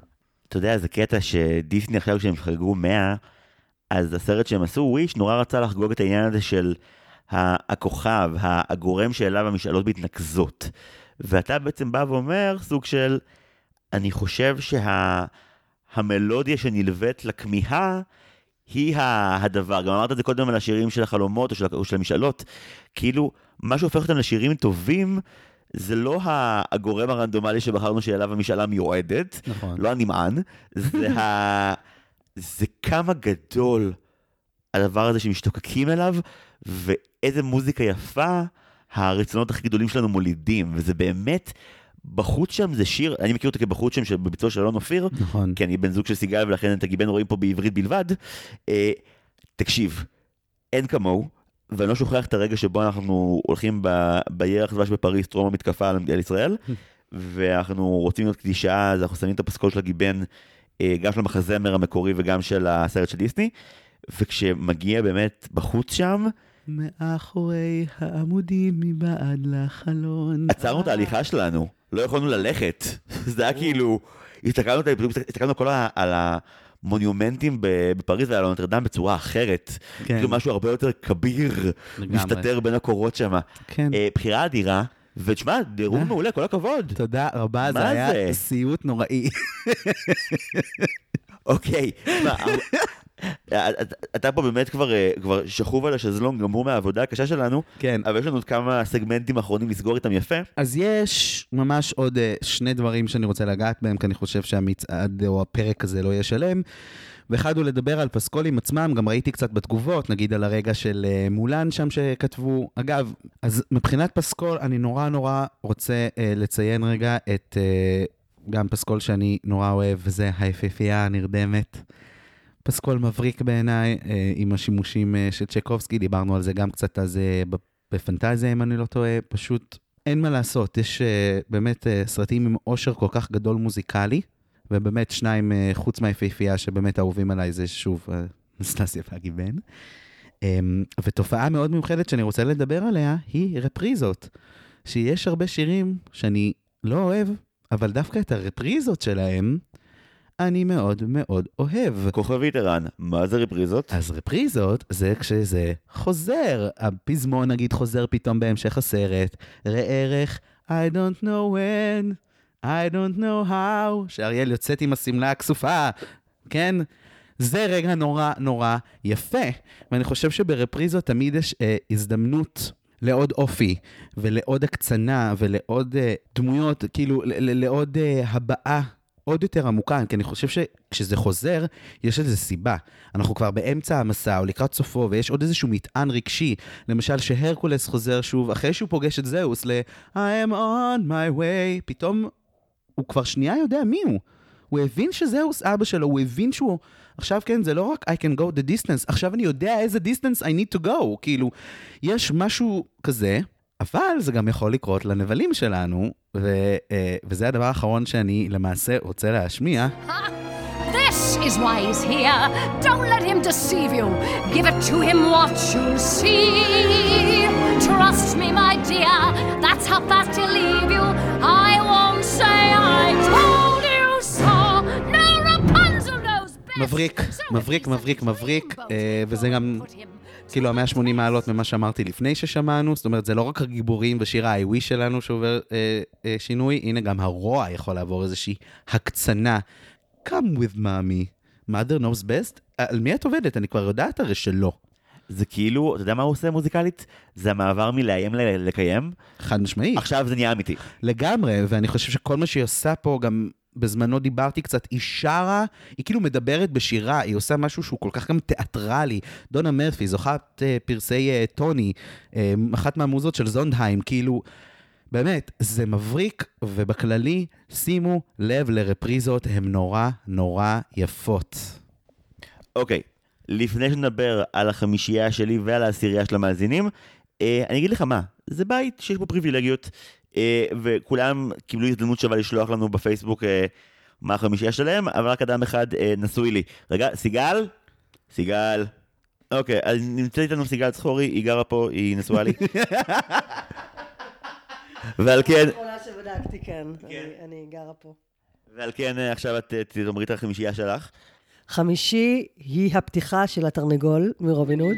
אתה יודע, זה קטע שדיסני עכשיו כשהם חגגו 100, אז הסרט שהם עשו, וויש, נורא רצה לחגוג את העניין הזה של הכוכב, הגורם שאליו המשאלות מתנקזות. ואתה בעצם בא ואומר, סוג של, אני חושב שהמלודיה שנלווית לכמיהה, היא הדבר. גם אמרת את זה קודם על השירים של החלומות או של, או של המשאלות. כאילו, מה שהופך אותם לשירים טובים, זה לא הגורם הרנדומלי שבחרנו שאליו המשאלה מיועדת, נכון. לא הנמען, זה, ה... זה כמה גדול הדבר הזה שמשתוקקים אליו, ואיזה מוזיקה יפה הרצונות הכי גדולים שלנו מולידים, וזה באמת, בחוץ שם זה שיר, אני מכיר אותו כבחוץ שם בביצוע של אלון אופיר, נכון. כי אני בן זוג של סיגל ולכן את הגיבן רואים פה בעברית בלבד. אה, תקשיב, אין כמוהו, ואני לא שוכח את הרגע שבו אנחנו הולכים ב- בירח דבש בפריז, טרום המתקפה על ישראל, ואנחנו רוצים להיות קלישאה, אז אנחנו שמים את הפסקול של הגיבן, אה, גם של המחזמר המקורי וגם של הסרט של דיסני, וכשמגיע באמת בחוץ שם, מאחורי העמודים מבעד לחלון. עצרנו את ההליכה שלנו, לא יכולנו ללכת. זה היה כאילו, הסתכלנו הסתכלנו כל ה- על המונומנטים בפריז ועל הנוטרדם בצורה אחרת. כן. כאילו משהו הרבה יותר כביר. מסתתר בין הקורות שם. כן. אה, בחירה אדירה, ותשמע, דירוג מעולה, כל הכבוד. תודה רבה, זה היה? סיוט נוראי. אוקיי, אתה- פה באמת כבר אה, כבר שכוב על השזלון גמור מהעבודה הקשה שלנו, כן. אבל יש לנו עוד כמה סגמנטים אחרונים לסגור איתם יפה. אז יש ממש עוד אה, שני דברים שאני רוצה לגעת בהם, כי אני חושב שהמצעד או הפרק הזה לא יהיה שלם. ואחד הוא לדבר על פסקולים עצמם, גם ראיתי קצת בתגובות, נגיד על הרגע של אה, מולן שם שכתבו. אגב, אז מבחינת פסקול, אני נורא נורא רוצה אה, לציין רגע את אה, גם פסקול שאני נורא אוהב, וזה היפהפייה הנרדמת. פסקול מבריק בעיניי, אה, עם השימושים אה, של צ'קובסקי, דיברנו על זה גם קצת אז אה, בפנטזיה, אם אני לא טועה, פשוט אין מה לעשות, יש באמת סרטים עם עושר כל כך גדול מוזיקלי, ובאמת שניים, חוץ מהיפהפייה שבאמת אהובים עליי, זה שוב אנסטסיה והגיבן. אמ, ותופעה מאוד מיוחדת שאני רוצה לדבר עליה, היא רפריזות. שיש הרבה שירים שאני לא אוהב, אבל דווקא את הרפריזות שלהם, אני מאוד מאוד אוהב. כוכבית ערן, מה זה רפריזות? אז רפריזות זה כשזה חוזר. הפזמון נגיד חוזר פתאום בהמשך הסרט. ראה ערך, I don't know when, I don't know how, שאריאל יוצאת עם השמלה הכסופה, כן? זה רגע נורא נורא יפה, ואני חושב שברפריזות תמיד יש אה, הזדמנות לעוד אופי, ולעוד הקצנה, ולעוד אה, דמויות, כאילו, לעוד אה, הבעה עוד יותר עמוקה, כי אני חושב שכשזה חוזר, יש לזה סיבה. אנחנו כבר באמצע המסע, או לקראת סופו, ויש עוד איזשהו מטען רגשי. למשל, שהרקולס חוזר שוב, אחרי שהוא פוגש את זהוס, ל- I am on my way, פתאום הוא כבר שנייה יודע מי הוא. הוא הבין שזהוס אבא שלו, הוא הבין שהוא... עכשיו כן, זה לא רק I can go the distance, עכשיו אני יודע איזה distance I need to go. כאילו, יש משהו כזה, אבל זה גם יכול לקרות לנבלים שלנו, ו, אה, וזה הדבר האחרון שאני למעשה רוצה להשמיע. This is why he's here. Don't let him deceive you. Give it to him, what you'll see. Trust me, my dear. That's how fast he'll leave you. I won't say I told you so. No Rapunzel knows best. מבריק, מבריק, מבריק, מבריק, אה, וזה גם כאילו המאה 80 מעלות ממה שאמרתי לפני ששמענו, זאת אומרת, זה לא רק הגיבורים ושיר ה-I wish שלנו שעובר אה, אה, שינוי, הנה גם הרוע יכול לעבור איזושהי הקצנה. Come with mommy, mother knows best. על מי את עובדת? אני כבר יודעת הרי שלא. זה כאילו, אתה יודע מה הוא עושה מוזיקלית? זה המעבר מלאיים ל- לקיים. חד משמעית. עכשיו זה נהיה אמיתי. לגמרי, ואני חושב שכל מה שהיא עושה פה, גם בזמנו דיברתי קצת, היא שרה, היא כאילו מדברת בשירה, היא עושה משהו שהוא כל כך גם תיאטרלי. דונה מרפי, זוכת uh, פרסי uh, טוני, uh, אחת מהמוזות של זונדהיים, כאילו, באמת, זה מבריק, ובכללי, שימו לב לרפריזות, הן נורא נורא יפות. אוקיי, לפני שנדבר על החמישייה שלי ועל העשירייה של המאזינים, אה, אני אגיד לך מה, זה בית שיש בו פריבילגיות, אה, וכולם קיבלו הזדמנות שווה לשלוח לנו בפייסבוק אה, מה החמישייה שלהם, אבל רק אדם אחד אה, נשוי לי. רגע, סיגל? סיגל. אוקיי, אז נמצאת איתנו סיגל צחורי, היא גרה פה, היא נשואה לי. ועל כן, האחרונה שבדקתי, כן. אני- אני גרה פה. ועל כן אה, עכשיו את אה, תאמרי את החמישייה שלך. חמישי היא הפתיחה של התרנגול מרובין הוד.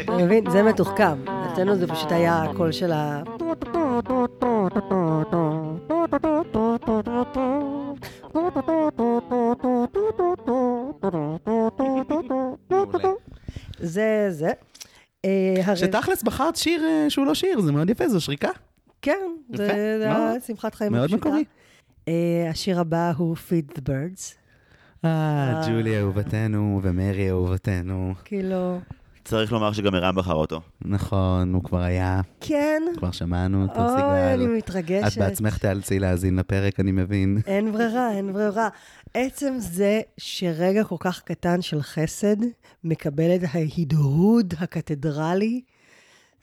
אתה מבין? זה מתוחכם. אצלנו זה פשוט היה הקול של ה... זה זה. אה, שתכלס בחרת שיר אה, שהוא לא שיר, זה מאוד יפה, זו שריקה. כן, זה זה היה. שמחת חיים מאוד. מקורי. אה, השיר הבא הוא Feed the Birds. אה, ג'ולי אהובתנו ומרי אהובתנו. כאילו, צריך לומר שגם ערן בחר אותו. נכון, הוא כבר היה, כן, כבר שמענו אותו, אוי, סיגל. אני מתרגשת. את בעצמך תיאלצי להאזין לפרק, אני מבין. אין ברירה, אין ברירה. עצם זה שרגע כל כך קטן של חסד מקבל את ההדהוד הקתדרלי,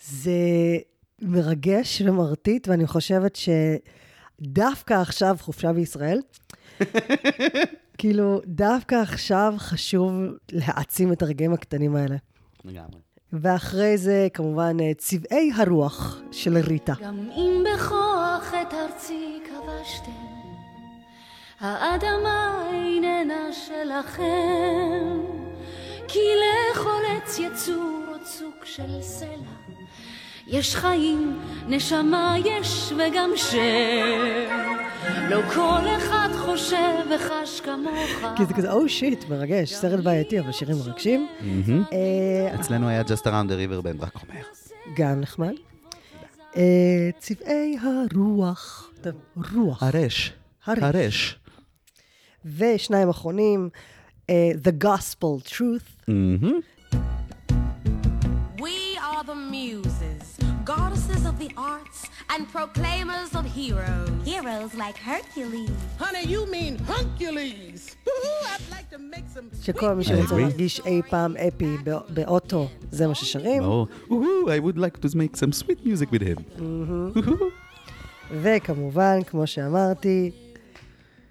זה מרגש ומרטיט, ואני חושבת שדווקא עכשיו חופשה בישראל, כאילו, דווקא עכשיו חשוב להעצים את הרגעים הקטנים האלה. לגמרי. ואחרי זה, כמובן, אה, צבעי הרוח של ריטה. גם אם בכוח את ארצי כבשתם, האדמה איננה שלכם, כי לכל עץ יצור או צוק של סלע, יש חיים, נשמה יש וגם שם. לא כל אחד חושב וחש כמוך. כי זה כזה, או שיט, מרגש, סרט בעייתי, אבל שירים מרגשים. אה, אצלנו היה Just Around the River Band, רק אומר. גם נחמד. אה, צבעי הרוח. רוח. הרש. הרש. הרש. ושניים אחרונים, אה, The Gospel Truth. Proclaimers of heroes. Heroes like Hercules. Honey, you mean Hercules. I'd like to make some שכל מי I שרוצה. להרגיש אי פעם אפי בא- באוטו, זה מה ששרים. ברור. I would like to make some sweet music with him. וכמובן, כמו שאמרתי,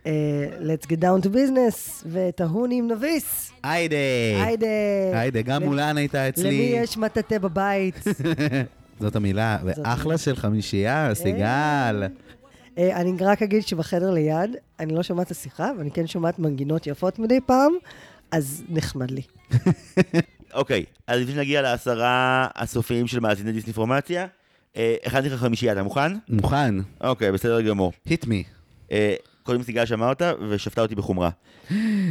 אה, Let's get down to business, ואת ההוני עם נביס. היידה. היידה. היידה, גם מולן הייתה אצלי. למי יש מטאטא בבית? זאת המילה, ואחלה של חמישייה, סיגל. אה, אני רק אגיד שבחדר ליד, אני לא שומעת את השיחה, ואני כן שומעת מנגינות יפות מדי פעם, אז נחמד לי. אוקיי, אז לפני שנגיע לעשרה הסופיים של מאזיני דיסאינפורמציה, אה, הכנתי לך חמישייה, אתה מוכן? מוכן. אוקיי, בסדר גמור. hit me. אה, קודם סיגל שמעה אותה ושפטה אותי בחומרה.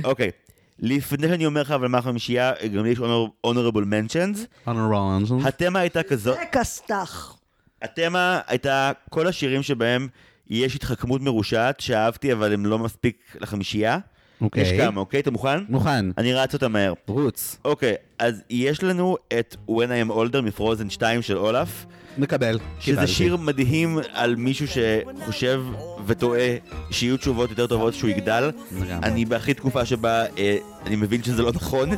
אוקיי, לפני שאני אומר לך אבל מה החמישייה, גם לי יש honorable mentions. התמה הייתה כזאת, זה כסת"ח. התמה הייתה כל השירים שבהם יש התחכמות מרושעת שאהבתי אבל הם לא מספיק לחמישייה. אוקיי. יש כמה, אוקיי? אתה מוכן? מוכן. אני רץ אותה מהר. רוץ. אוקיי, אז יש לנו את When I am older מפרוזן 2 של אולף. מקבל. שזה קיבלתי. שיר מדהים על מישהו שחושב וטועה שיהיו תשובות יותר טובות כשהוא יגדל. אני בהכי תקופה שבה אה, אני מבין שזה לא נכון,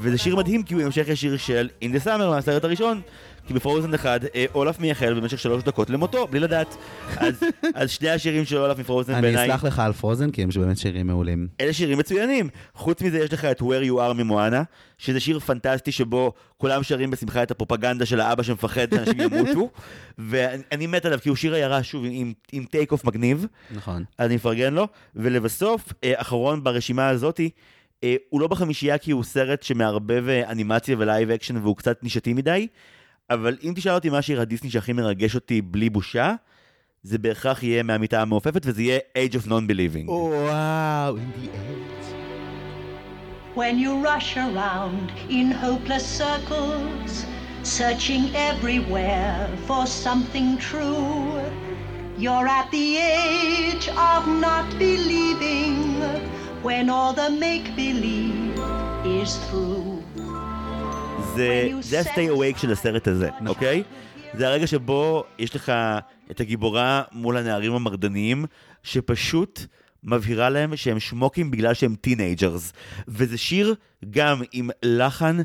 וזה שיר מדהים כי הוא המשך ישיר של In the Summer מהסרט הראשון. כי בפרוזן אחד אה, אולף מייחל במשך שלוש דקות למותו, בלי לדעת. אז, אז שני השירים של אולף מפרוזן אני בעיניי... אסלח לך על פרוזן, כי הם באמת שירים מעולים. אלה שירים מצוינים. חוץ מזה יש לך את Where You Are ממואנה, שזה שיר פנטסטי שבו כולם שרים בשמחה את הפרופגנדה של האבא שמפחד שאנשים ימותו, ואני מת עליו כי הוא שיר עיירה, שוב, עם, עם טייק אוף מגניב, נכון. אז אני מפרגן לו. ולבסוף, אה, אחרון ברשימה הזאתי, אה, הוא לא בחמישייה כי הוא סרט שמערבב אנימציה ו live action והוא קצת נישתי מדי, אבל אם תשאל אותי מה השיר הדיסני שהכי מרגש אותי בלי בושה, זה בהכרח יהיה מהמיטה המעופפת וזה יהיה Age of Not Believing. וואו, When you rush around in hopeless circles, searching everywhere for something true, you're at the age of not believing when all the make believe is through. זה, זה ה-stay awake של הסרט הזה, אוקיי? זה הרגע שבו יש לך את הגיבורה מול הנערים המרדניים, שפשוט מבהירה להם שהם שמוקים בגלל שהם teenagers. וזה שיר גם עם לחן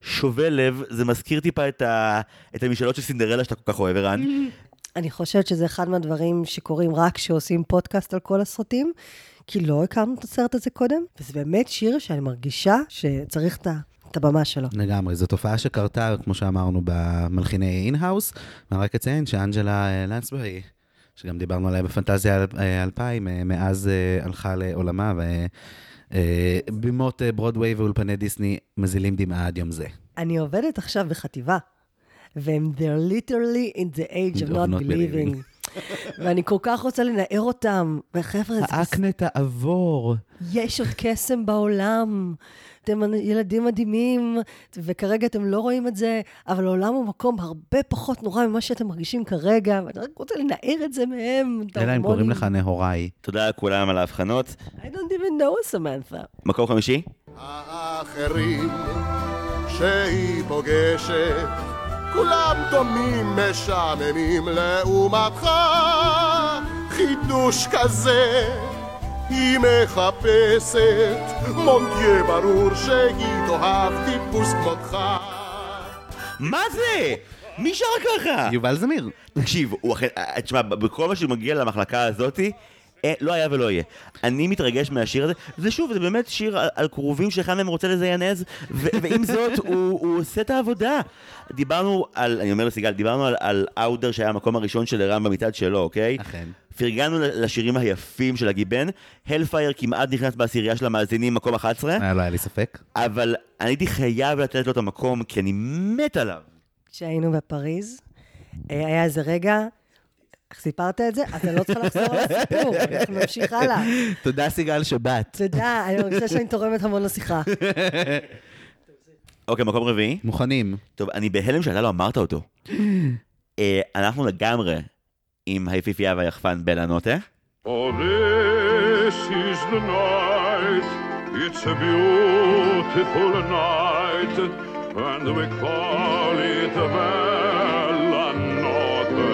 שובה לב, זה מזכיר טיפה את, ה, את המשאלות של סינדרלה שאתה כל כך אוהב, ערן. אני חושבת שזה אחד מהדברים שקורים רק כשעושים פודקאסט על כל הסרטים, כי לא הכרנו את הסרט הזה קודם, וזה באמת שיר שאני מרגישה שצריך את ה- את הבמה שלו. לגמרי, זו תופעה שקרתה, כמו שאמרנו, במלחיני in-house. אני רק אציין שאנג'לה אה, לנסברי, שגם דיברנו עליה בפנטזיה אל- אה, 2000, אה, מאז הלכה לעולמה, ובימות ברודוויי ואולפני דיסני מזילים דמעה עד יום זה. אני עובדת עכשיו בחטיבה, והם they're literally in the age of Of not not believing. ואני כל כך רוצה לנער אותם. וחבר'ה, זה האקנה תעבור. יש עוד קסם בעולם. אתם ילדים מדהימים, וכרגע אתם לא רואים את זה, אבל העולם הוא מקום הרבה פחות נורא ממה שאתם מרגישים כרגע, ואני רק רוצה לנער את זה מהם. אלא אם. קוראים לך נהוראי. תודה לכולם על ההבחנות. I don't even know Samantha. מקום חמישי? האחרים שהיא פוגשת, כולם דומים משעממים לעומתך, חידוש כזה היא מחפשת, מונטיה ברור שהיא תאהב טיפוס כמותך. מה זה? מי שר ככה? יובל זמיר. תקשיב, הוא אכן, אה, תשמע, בכל מה שמגיע למחלקה הזאתי, אה, לא היה ולא יהיה. אני מתרגש מהשיר הזה, זה שוב, זה באמת שיר על, על כרובים שאחד מהם רוצה לזיינז, ו- ועם זאת, הוא, הוא עושה את העבודה. דיברנו על, אני אומר לסיגל, דיברנו על, על אאודר שהיה המקום הראשון של ערן במצעד שלו, אוקיי? אכן. פרגנו לשירים היפים של הגיבן, הלפייר כמעט נכנס בעשירייה של המאזינים, מקום 11, אה, לא היה לי ספק. אבל אני הייתי חייב לתת לו את המקום, כי אני מת עליו. כשהיינו בפריז, אה, היה איזה רגע, איך סיפרת את זה? אני לא צריכה לחזור על הסיפור, אנחנו נמשיך הלאה. תודה סיגל שבאת. תודה, אני מרגישה שאני תורמת המון לשיחה. אוקיי, מקום רביעי. מוכנים. טוב, אני בהלם שאתה לא אמרת אותו. אה, אנחנו לגמרי עם היפיפייה והיחפן בלה נוטה. Oh, this is the night. It's a beautiful night. And we call it Bella Notte.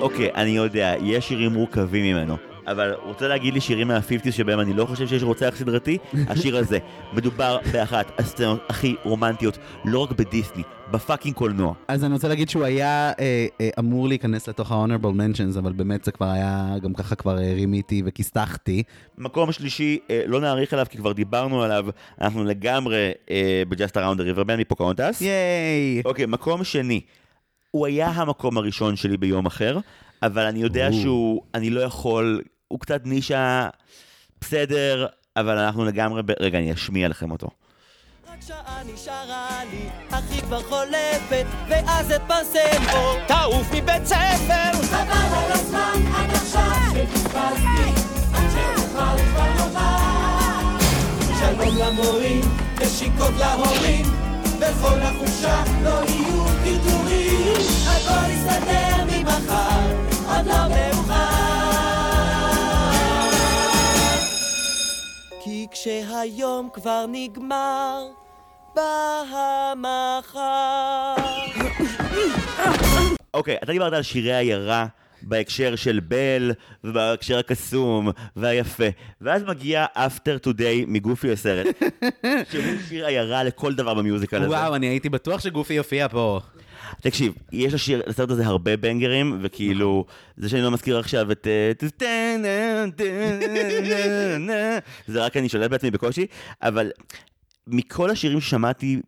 אוקיי, אני יודע, יש שירים מורכבים ממנו. אבל רוצה להגיד לי שירים מה-50's שבהם אני לא חושב שיש רוצח סדרתי? השיר הזה. מדובר באחת הסצנות הכי רומנטיות, לא רק בדיסני, בפאקינג קולנוע. אז אני רוצה להגיד שהוא היה אה, אה, אמור להיכנס לתוך ה-honorable mentions, אבל באמת זה כבר היה, גם ככה כבר אה, רימיתי וכיסתחתי. מקום שלישי, אה, לא נאריך עליו כי כבר דיברנו עליו, אנחנו לגמרי אה, ב-Just Around the River Band מפוקהונטס. ייי! אוקיי, מקום שני. הוא היה המקום הראשון שלי ביום אחר, אבל אני יודע או. שהוא, אני לא יכול, הוא קצת נישה בסדר, אבל אנחנו לגמרי, ב... רגע, אני אשמיע לכם אותו. שעה נשארה לי, אחי כבר חולפת, ואז אתפרסם בו, תעוף מבית ספר. חבל על הזמן, עד עכשיו שפספסתי, עד שאוכל כבר לומר. שלום למורים, נשיקות להורים, בכל החופשה לא יהיו טרטורים. הכל יסתדר ממחר, עוד לא מאוחר. כי כשהיום כבר נגמר, בא המחר. אוקיי, אתה דיברת על שירי עיירה בהקשר של בל, ובהקשר הקסום והיפה, ואז מגיע After Today מגופי הסרט, שהוא שיר עיירה לכל דבר במיוזיקל הזה. וואו, אני הייתי בטוח שגופי יופיע פה. תקשיב, יש לשיר, לסרט הזה הרבה בנגרים, וכאילו, זה שאני לא מזכיר עכשיו את... אה, זה רק אני שולט בעצמי בקושי, אבל מכל השירים ששמעתי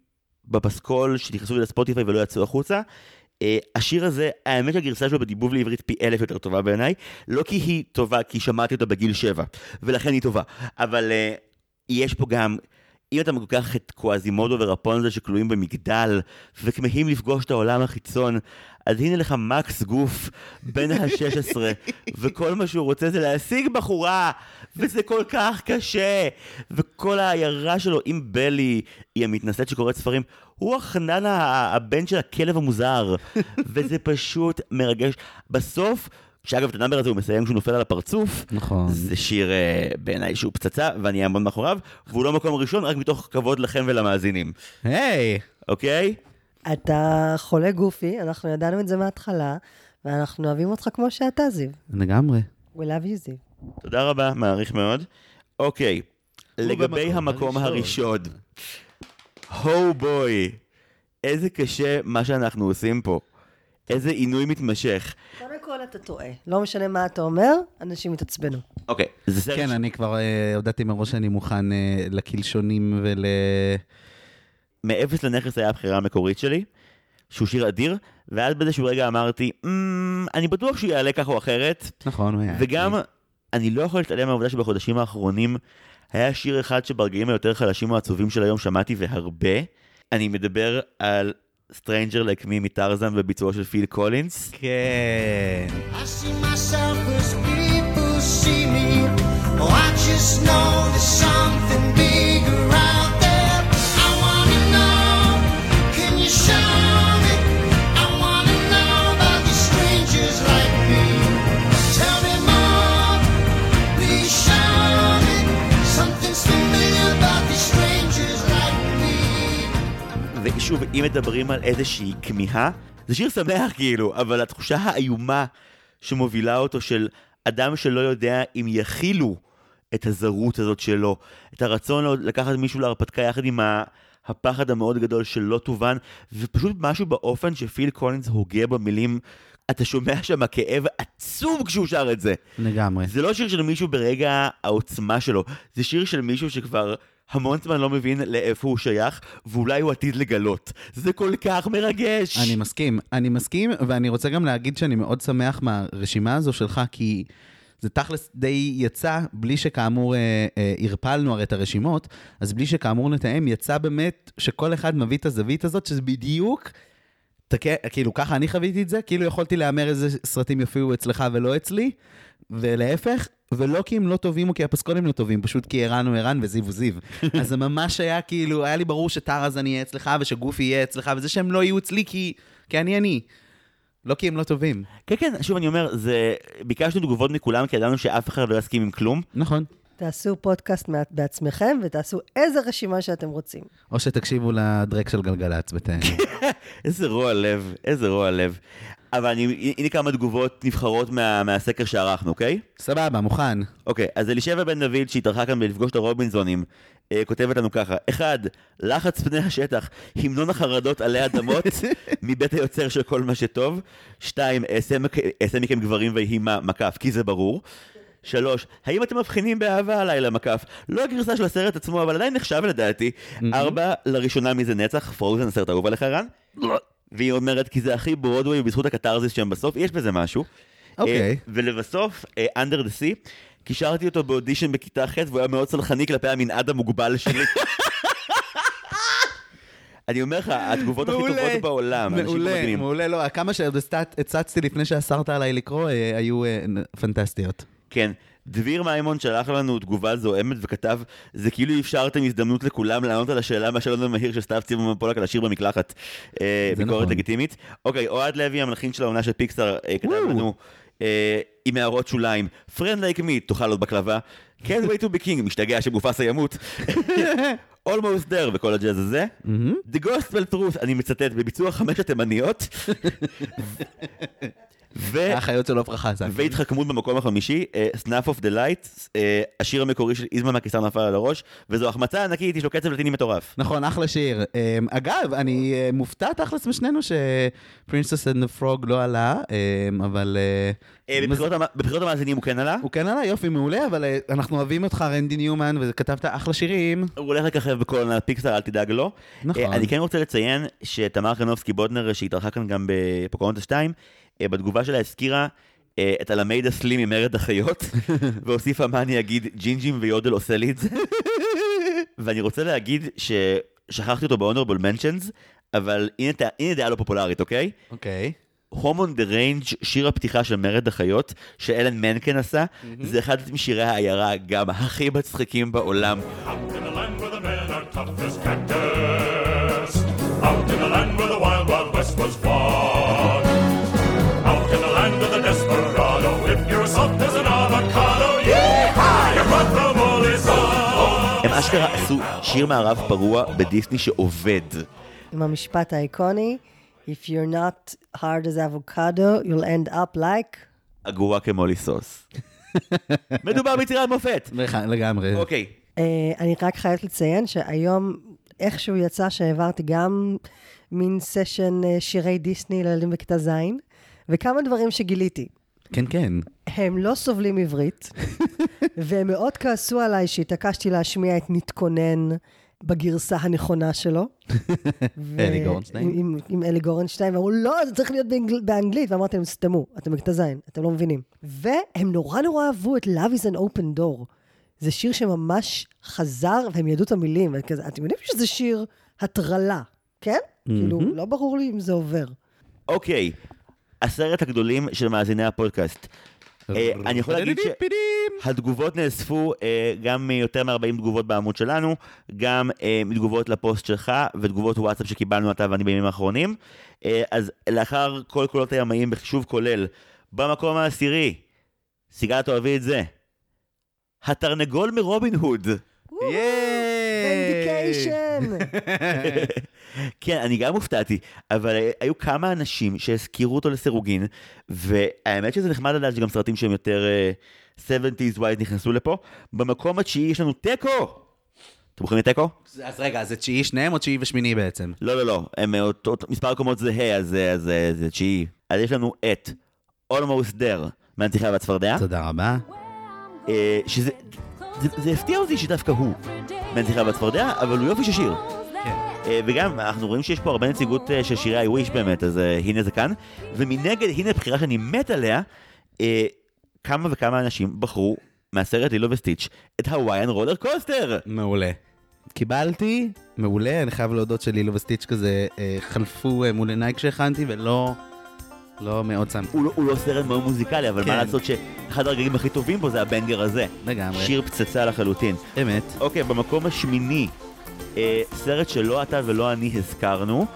בפסקול, שנכנסו לי לספוטיפיי ולא יצאו החוצה, השיר הזה, האמת שהגרסה שלו בדיבוב לעברית פי אלף יותר טובה בעיניי, לא כי היא טובה, כי שמעתי אותה בגיל שבע, ולכן היא טובה, אבל אה, יש פה גם... אם אתה לוקח את קוואזימודו ורפונזה שכלואים במגדל וכמהים לפגוש את העולם החיצון, אז הנה לך מקס גוף בן ה-16, וכל מה שהוא רוצה זה להשיג בחורה, וזה כל כך קשה. וכל העיירה שלו עם בלי, היא המתנשאת שקוראת ספרים, הוא החנן הבן של הכלב המוזר, וזה פשוט מרגש. בסוף, שאגב, את הנאמבר הזה הוא מסיים כשהוא נופל על הפרצוף, נכון. זה שיר אה, בעיניי שהוא פצצה, ואני אעמוד מאחוריו, והוא לא מקום ראשון, רק מתוך כבוד לכם ולמאזינים. היי! אוקיי? אתה חולה גופי, אנחנו ידענו את זה מההתחלה, ואנחנו אוהבים אותך כמו שאתה, זיו. לגמרי. We love you, זיו. תודה רבה, מעריך מאוד. אוקיי, לגבי במקום המקום הראשון. הו בוי, איזה קשה מה שאנחנו עושים פה. איזה עינוי מתמשך. קודם כל אתה טועה. לא משנה מה אתה אומר, אנשים יתעצבנו. אוקיי, זה סרט... כן, אני כבר אה, הודעתי מראש שאני מוכן אה, לקלשונים ול... מאפס לנכס היה הבחירה המקורית שלי, שהוא שיר אדיר, ואז באיזשהו רגע אמרתי, "אמ, אני בטוח שהוא יעלה כך או אחרת, נכון, הוא היה. וגם, אני לא יכול להתעלם מהעובדה שבחודשים האחרונים היה שיר אחד שברגעים היותר חלשים או עצובים של היום שמעתי והרבה. אני מדבר על Stranger Like Me מטרזן בביצועו של פיל קולינס. כן. I see myself as people see me. Oh, I just know me. ושוב, אם מדברים על איזושהי כמיהה, זה שיר שמח כאילו, אבל התחושה האיומה שמובילה אותו של אדם שלא יודע אם יכילו את הזרות הזאת שלו, את הרצון לקחת מישהו להרפתקה יחד עם ה... הפחד המאוד גדול שלא תובן, ופשוט משהו באופן שפיל קולינס הוגה במילים, אתה שומע שם כאב עצום כשהוא שר את זה. לגמרי. זה לא שיר של מישהו ברגע העוצמה שלו, זה שיר של מישהו שכבר המון זמן לא מבין לאיפה הוא שייך, ואולי הוא עתיד לגלות. זה כל כך מרגש. אני מסכים, אני מסכים, ואני רוצה גם להגיד שאני מאוד שמח מהרשימה הזו שלך, כי זה תכלס די יצא, בלי שכאמור אה, אה, הרי את הרשימות, אז בלי שכאמור נתאם, יצא באמת שכל אחד מביא את הזווית הזאת, שזה בדיוק תקה, כאילו, ככה אני חוויתי את זה, כאילו יכולתי להמר איזה סרטים יופיעו אצלך ולא אצלי, ולהפך, ולא כי הם לא טובים או כי הפסקולים לא טובים, פשוט כי ערן הוא ערן וזיו הוא זיו. אז זה ממש היה כאילו, היה לי ברור שטראזן יהיה אצלך ושגופי יהיה אצלך, וזה שהם לא יהיו אצלי כי, כי אני אני. לא כי הם לא טובים. כן, כן, שוב אני אומר, זה... ביקשנו תגובות מכולם, כי ידענו שאף אחד לא יסכים עם כלום. נכון. תעשו פודקאסט בעצמכם ותעשו איזה רשימה שאתם רוצים. או שתקשיבו לדרק של גלגלצ ותהנו. איזה רוע לב, איזה רוע לב. אבל אני, הנה כמה תגובות נבחרות מה, מהסקר שערכנו, אוקיי? סבבה, מוכן. אוקיי, אז אלישבע בן דוד, שהתארחה כאן בלפגוש את הרובינזונים, אה, כותבת לנו ככה, אחד, לחץ פני השטח, המנון החרדות עלי אדמות, מבית היוצר של כל מה שטוב. שתיים, אעשה מק- אעשה מכם גברים ויהי מה, מקף, כי זה ברור. שלוש, האם אתם מבחינים באהבה הלילה מקף? לא הגרסה של הסרט עצמו, אבל עדיין נחשב לדעתי. ארבע, לראשונה מזה נצח, פרוזן הסרט האהוב עליך רן? והיא אומרת, כי זה הכי ברודווי בזכות הקתרזיס שם בסוף, יש בזה משהו. אוקיי. אה, ולבסוף, Under the Sea, קישרתי אותו באודישן בכיתה ח' והוא היה מאוד סלחני כלפי המנעד המוגבל שלי. אני אומר לך, התגובות הכי מעולה. טובות בעולם, אנשים מעולה, מדהימים. מעולה, לא, כמה שעוד הצצ- הצצתי לפני שאסרת עליי לקרוא, אה, היו אה, פנטסטיות. כן. דביר מימון שלח לנו תגובה זועמת וכתב, זה כאילו אפשרתם הזדמנות לכולם לענות על השאלה מהשאלון המהיר של סתיו צימון פולק על השיר במקלחת. אה, זה ביקורת נכון. לגיטימית. אוקיי, אוהד לוי, המלחין של העונה של פיקסאר, אה, כתב לנו אה, עם הערות שוליים, friend like me, תאכל עוד בקלבה, can't wait to be king, משתגע שמופסה ימות. almost there וכל הג'אז הזה. The gospel truth, אני מצטט, בביצוע חמש התימניות. ו... האחיות של עפרה חזן. והתחכמות במקום החמישי, אה, of the Light, אה, השיר המקורי של איזמן מהקיסר נפל על הראש, וזו החמצה ענקית, יש לו קצב לטיני מטורף. נכון, אחלה שיר. אמ, אגב, אני אה, מופתע תכלס משנינו שפרינסס אנד פרוג לא עלה, אבל... אה, אה, בבחירות המ- בבחירות המאזינים הוא כן עלה? הוא כן עלה, יופי, מעולה, אבל אה, אנחנו אוהבים אותך, רנדי ניומן, וכתבת אחלה שירים. הוא הולך לככב בכל עונה פיקסאר, אל תדאג לו. נכון. אה, אני כן רוצה לציין שתמר קרנובסקי בודנר, שהתארחה כאן גם בפוקרונטה 2, אה, בתגובה שלה הזכירה אה, את הלמייד הסלים ממרד החיות, והוסיפה מה אני אגיד, ג'ינג'ים ויודל עושה לי את זה. ואני רוצה להגיד ששכחתי אותו ב-honorable mentions, אבל הנה הנה דעה לא פופולרית, אוקיי? אוקיי. Home on the Range, שיר הפתיחה של מרד החיות, שאלן מנקן עשה, זה אחד משירי העיירה גם הכי מצחיקים בעולם. Out in the land where the wild, wild west was fought. אשכרה עשו שיר מערב פרוע בדיסני שעובד. עם המשפט האיקוני, If you're not hard as avocado, you'll end up like... אגורה כמו ליסוס. מדובר ביצירת מופת. לגמרי. אוקיי. אה, אני רק חייבת לציין שהיום איכשהו יצא שהעברתי גם מין סשן אה, שירי דיסני לילדים בכיתה ז', וכמה דברים שגיליתי. כן, כן. הם לא סובלים עברית, והם מאוד כעסו עליי שהתעקשתי להשמיע את נתכונן בגרסה הנכונה שלו. ו- אלי גורנשטיין. עם, עם אלי גורנשטיין, ואמרו, לא, זה צריך להיות באנגל, באנגלית, ואמרתי להם, סתמו, אתם בכיתה ז', אתם לא מבינים. והם נורא נורא אהבו את Love is an open door. זה שיר שממש חזר, והם ידעו את המילים, וכזה, אתם יודעים שזה שיר הטרלה, כן? כאילו, לא ברור לי אם זה עובר. אוקיי, עשרת הגדולים של מאזיני הפודקאסט. אה, אני יכול להגיד שהתגובות נאספו אה, גם מיותר מ-40 תגובות בעמוד שלנו, גם אה, מתגובות לפוסט שלך ותגובות וואטסאפ שקיבלנו אתה ואני בימים האחרונים. אה, אז לאחר כל קולות הימאים בחישוב כולל, במקום העשירי, סיגל תאהבי את זה, התרנגול מרובין הוד. אינדיקיישן! כן, אני גם הופתעתי, אבל היו כמה אנשים שהזכירו אותו לסירוגין, והאמת שזה נחמד לדעת שגם סרטים שהם יותר אה, 70's white נכנסו לפה. במקום התשיעי יש לנו תיקו! אתם מוכנים לתיקו? אז רגע, אז זה תשיעי שניהם או תשיעי ושמיני בעצם? לא, לא, לא, הם אה, אותו, אותו- מספר קומות זהה, אז זה- אז זה זה תשיעי. אז יש לנו את Almost There מהנציחה והצפרדע. תודה רבה. אה, שזה, זה, זה הפתיע אותי שדווקא הוא מהנציחה והצפרדע, אבל הוא יופי של שיר. אה, וגם, אנחנו רואים שיש פה הרבה נציגות אה, של שירי ה-Wish באמת, אז אה, הנה זה כאן. ומנגד, הנה בחירה שאני מת עליה, כמה וכמה אנשים בחרו מהסרט לילו וסטיץ' את הוויאן רולר קוסטר. מעולה. קיבלתי, מעולה, אני חייב להודות שלילו וסטיץ' כזה חלפו מול עיניי כשהכנתי, ולא לא מאוד שמתי. הוא לא- הוא לא סרט מאוד מוזיקלי, אבל כן. מה לעשות שאחד הרגעים הכי טובים בו זה הבנגר הזה. לגמרי. שיר פצצה לחלוטין. אמת. אוקיי, במקום השמיני, אה, סרט שלא אתה ולא אני הזכרנו,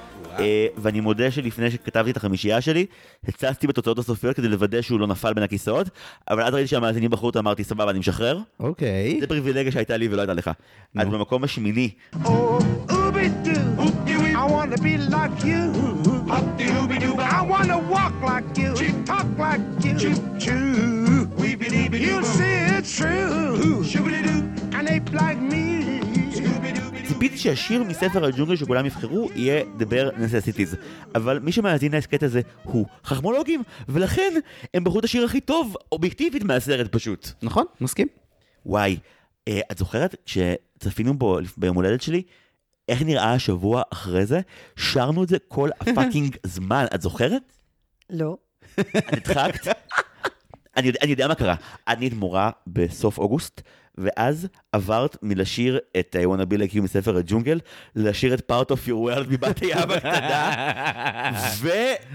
ואני מודה שלפני שכתבתי את החמישייה שלי, הצצתי בתוצאות הסופיות כדי לוודא שהוא לא נפל בין הכיסאות, אבל אז ראיתי שהמאזינים בחרו אותו, אמרתי, סבבה, אני משחרר. אוקיי. זה פריבילגיה שהייתה לי ולא הייתה לך. אז במקום השמיני, I want to be like you. I want to walk like you. Talk like you. You see it's true. And ape like me. ציפיתי שהשיר מספר הג'ונגל שכולם יבחרו יהיה The Bare Necessities, אבל מי שמאזין להסכת הזה הוא חכמולוגים, ולכן הם בחרו את השיר הכי טוב, אובייקטיבית מהסרט פשוט. נכון, מסכים. וואי, אה, את זוכרת כשצפינו בו ביום הולדת שלי, איך נראה השבוע אחרי זה? שרנו את זה כל הפאקינג זמן, את זוכרת? לא. את הדחקת? אני, יודע- אני יודע מה קרה. את נהיית מורה בסוף אוגוסט, ואז עברת מלשיר את I wanna be like you מספר הג'ונגל, לשיר את part of your world מבת הים הקטנה, ו...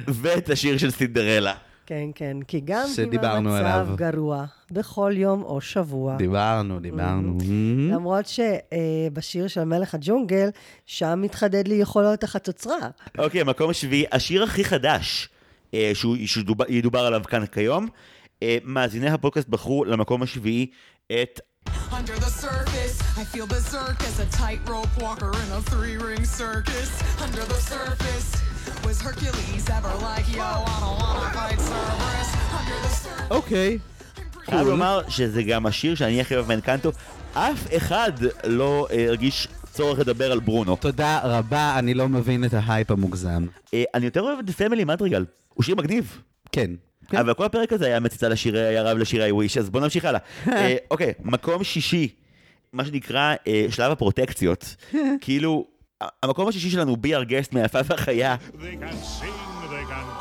ואת השיר של סינדרלה. כן, כן, כי גם אם המצב עליו. גרוע, בכל יום או שבוע. דיברנו, דיברנו. למרות שבשיר של מלך הג'ונגל, שם מתחדד לי יכולות החצוצרה. אוקיי, מקום השביעי, השיר הכי חדש אה, שהוא- שידובר עליו כאן כיום. אה, מאזיני הפודקאסט בחרו למקום השביעי את Under the surface, I feel berserk as a tightrope walker in a three ring circus. Under the surface, was Hercules ever like, yo, I don't wanna fight Cerberus? Under the surface. אוקיי. חייב לומר שזה גם השיר שאני הכי אוהב מאנקנטו. אף אחד לא אה, הרגיש צורך לדבר על ברונו. תודה רבה, אני לא מבין את ההייפ המוגזם. אה, אני יותר אוהב את Family מדריגל. הוא שיר מגניב. כן. אבל כל הפרק הזה היה מציצה לשירי, היה רב לשירי וויש, אז בוא נמשיך הלאה. אה, אוקיי, מקום שישי, מה שנקרא אה, שלב הפרוטקציות. כאילו, המקום השישי שלנו, בי our guest מהיפה והחיה. They can sing, they can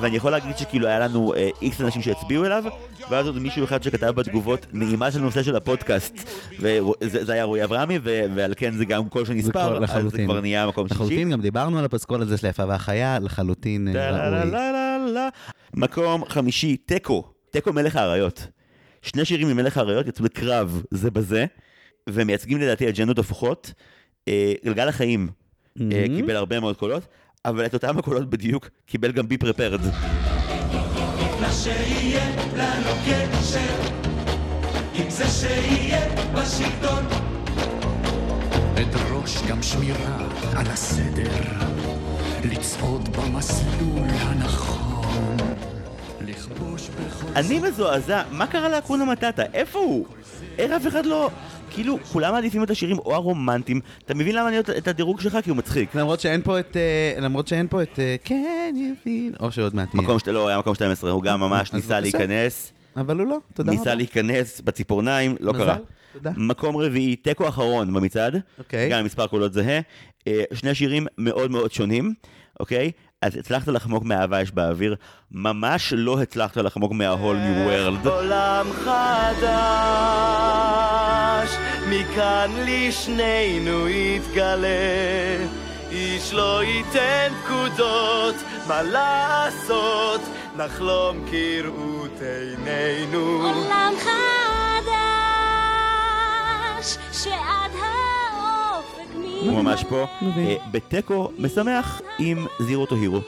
ואני יכול להגיד שכאילו היה לנו אה, איקס אנשים שהצביעו אליו, ואז עוד מישהו אחד שכתב בתגובות נעימה של נושא של הפודקאסט. וזה זה היה רועי אברהמי, ועל כן זה גם קול שנספר, אז זה. כבר נהיה מקום שישי. לחלוטין, גם דיברנו על הפסקול הזה של היפה והחיה, לחלוטין אה, ראוי. מקום חמישי, תיקו. תיקו מלך האריות. שני שירים ממלך האריות יצאו לקרב זה בזה, ומייצגים לדעתי אג'נדות הפוכות. אה, גלגל החיים אה, Mhm. קיבל הרבה מאוד קולות, אבל את אותם הקולות בדיוק קיבל גם בי פרפרד. מה שיהיה לנו קשר עם זה שיהיה בשלטון אדרוש גם שמירה על הסדר, לצעוד במסלול הנכון, לכבוש בכל... אני מזועזע, מה קרה לאקונה מטאטה? איפה הוא? איך אף אחד לא... כאילו, כולם מעדיפים את השירים או הרומנטיים. אתה מבין למה אני אוהב את הדירוג שלך? כי הוא מצחיק. למרות שאין פה את... אה, למרות שאין פה את... אה, כן, יבין. או שעוד מעט. מקום שת... לא, היה מקום 12, הוא גם ממש אז ניסה בבקשה. להיכנס. אבל הוא לא, תודה רבה. ניסה להיכנס בציפורניים, לא מזל, קרה. תודה. מקום רביעי, תיקו אחרון במצעד. אוקיי. גם מספר קולות זהה. אה, שני שירים מאוד מאוד שונים, אוקיי? אז הצלחת לחמוק מהאהבה יש באוויר, ממש לא הצלחת לחמוק מה-whole new world. עולם חדש, מכאן לשנינו יתגלה. איש לא ייתן פקודות, מה לעשות, נחלום כראות עינינו. עולם חדש, שעד האופק הוא ממש פה. אה, בתיקו משמח עם זירו טו הירו.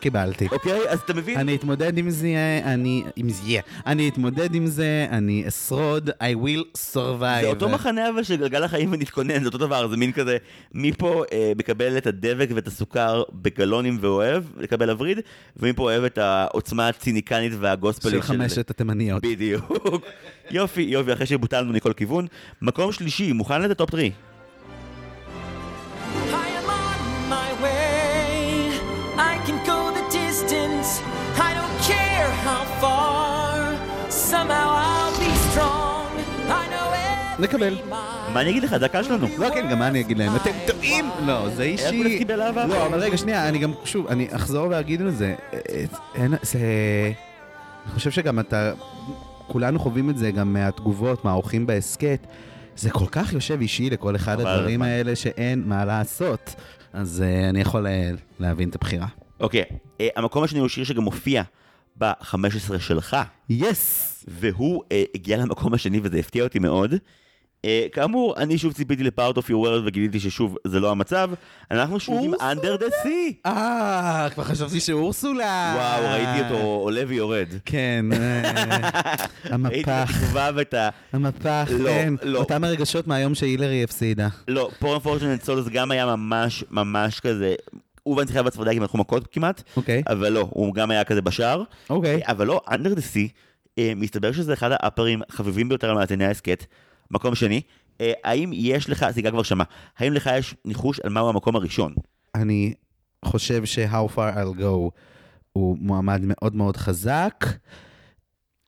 קיבלתי. אוקיי, אז אתה מבין? אני אתמודד עם זה, אני... עם זה. אני אתמודד עם זה, אני אשרוד, I will survive. זה אותו מחנה אבל של גלגל החיים ונתכונן, זה אותו דבר, זה מין כזה, מפה אה, מקבל את הדבק ואת הסוכר בגלונים ואוהב, לקבל הווריד, ומפה אוהב את העוצמה הציניקנית והגוספלית של חמשת התימניות. בדיוק. יופי, יופי, אחרי שבוטלנו מכל כיוון. מקום שלישי, מוכן לזה top 3. נקבל. מה אני אגיד לך, הקהל שלנו. לא, כן, גם מה אני אגיד להם? אתם טועים! לא, זה אישי... הרקולס קיבל אהבה. לא, אבל רגע, שנייה, אני גם, שוב, אני אחזור ואגיד על זה. אין, זה... אני חושב שגם אתה... כולנו חווים את זה גם מהתגובות, מהאורחים בהסכת. זה כל כך יושב אישי לכל אחד הדברים. האלה שאין מה לעשות. אז אה, אני יכול אה, להבין את הבחירה. אוקיי, אה, המקום השני הוא שיר שגם מופיע ב-15 שלך. יס! והוא הגיע למקום השני וזה הפתיע אותי מאוד. אה, כאמור, אני שוב ציפיתי ל-Part of your world וגיליתי ששוב, זה לא המצב. אנחנו שוב עם Under the Sea. אה, כבר חשבתי שאורסולה. וואו, ראיתי אותו עולה ויורד. כן, אה, ראיתי המפח. התקווה ואת ה... המפח, לא, כן. לא. אותם הרגשות מהיום שהילרי הפסידה. לא, פורן פורשנט סולוס גם היה ממש ממש כזה, הוא ואני צריכה בצפרדע כי הם הלכו מכות כמעט, אוקיי. אבל לא, הוא גם היה כזה בשער. אוקיי. אבל לא, the Sea, אה, מסתבר שזה אחד האפרים החביבים ביותר על מאזיני ההסכת. מקום שני, אה, האם יש לך, סיגה כבר שמע, האם לך יש ניחוש על מהו המקום הראשון? אני חושב ש-How far I'll go הוא מועמד מאוד מאוד חזק.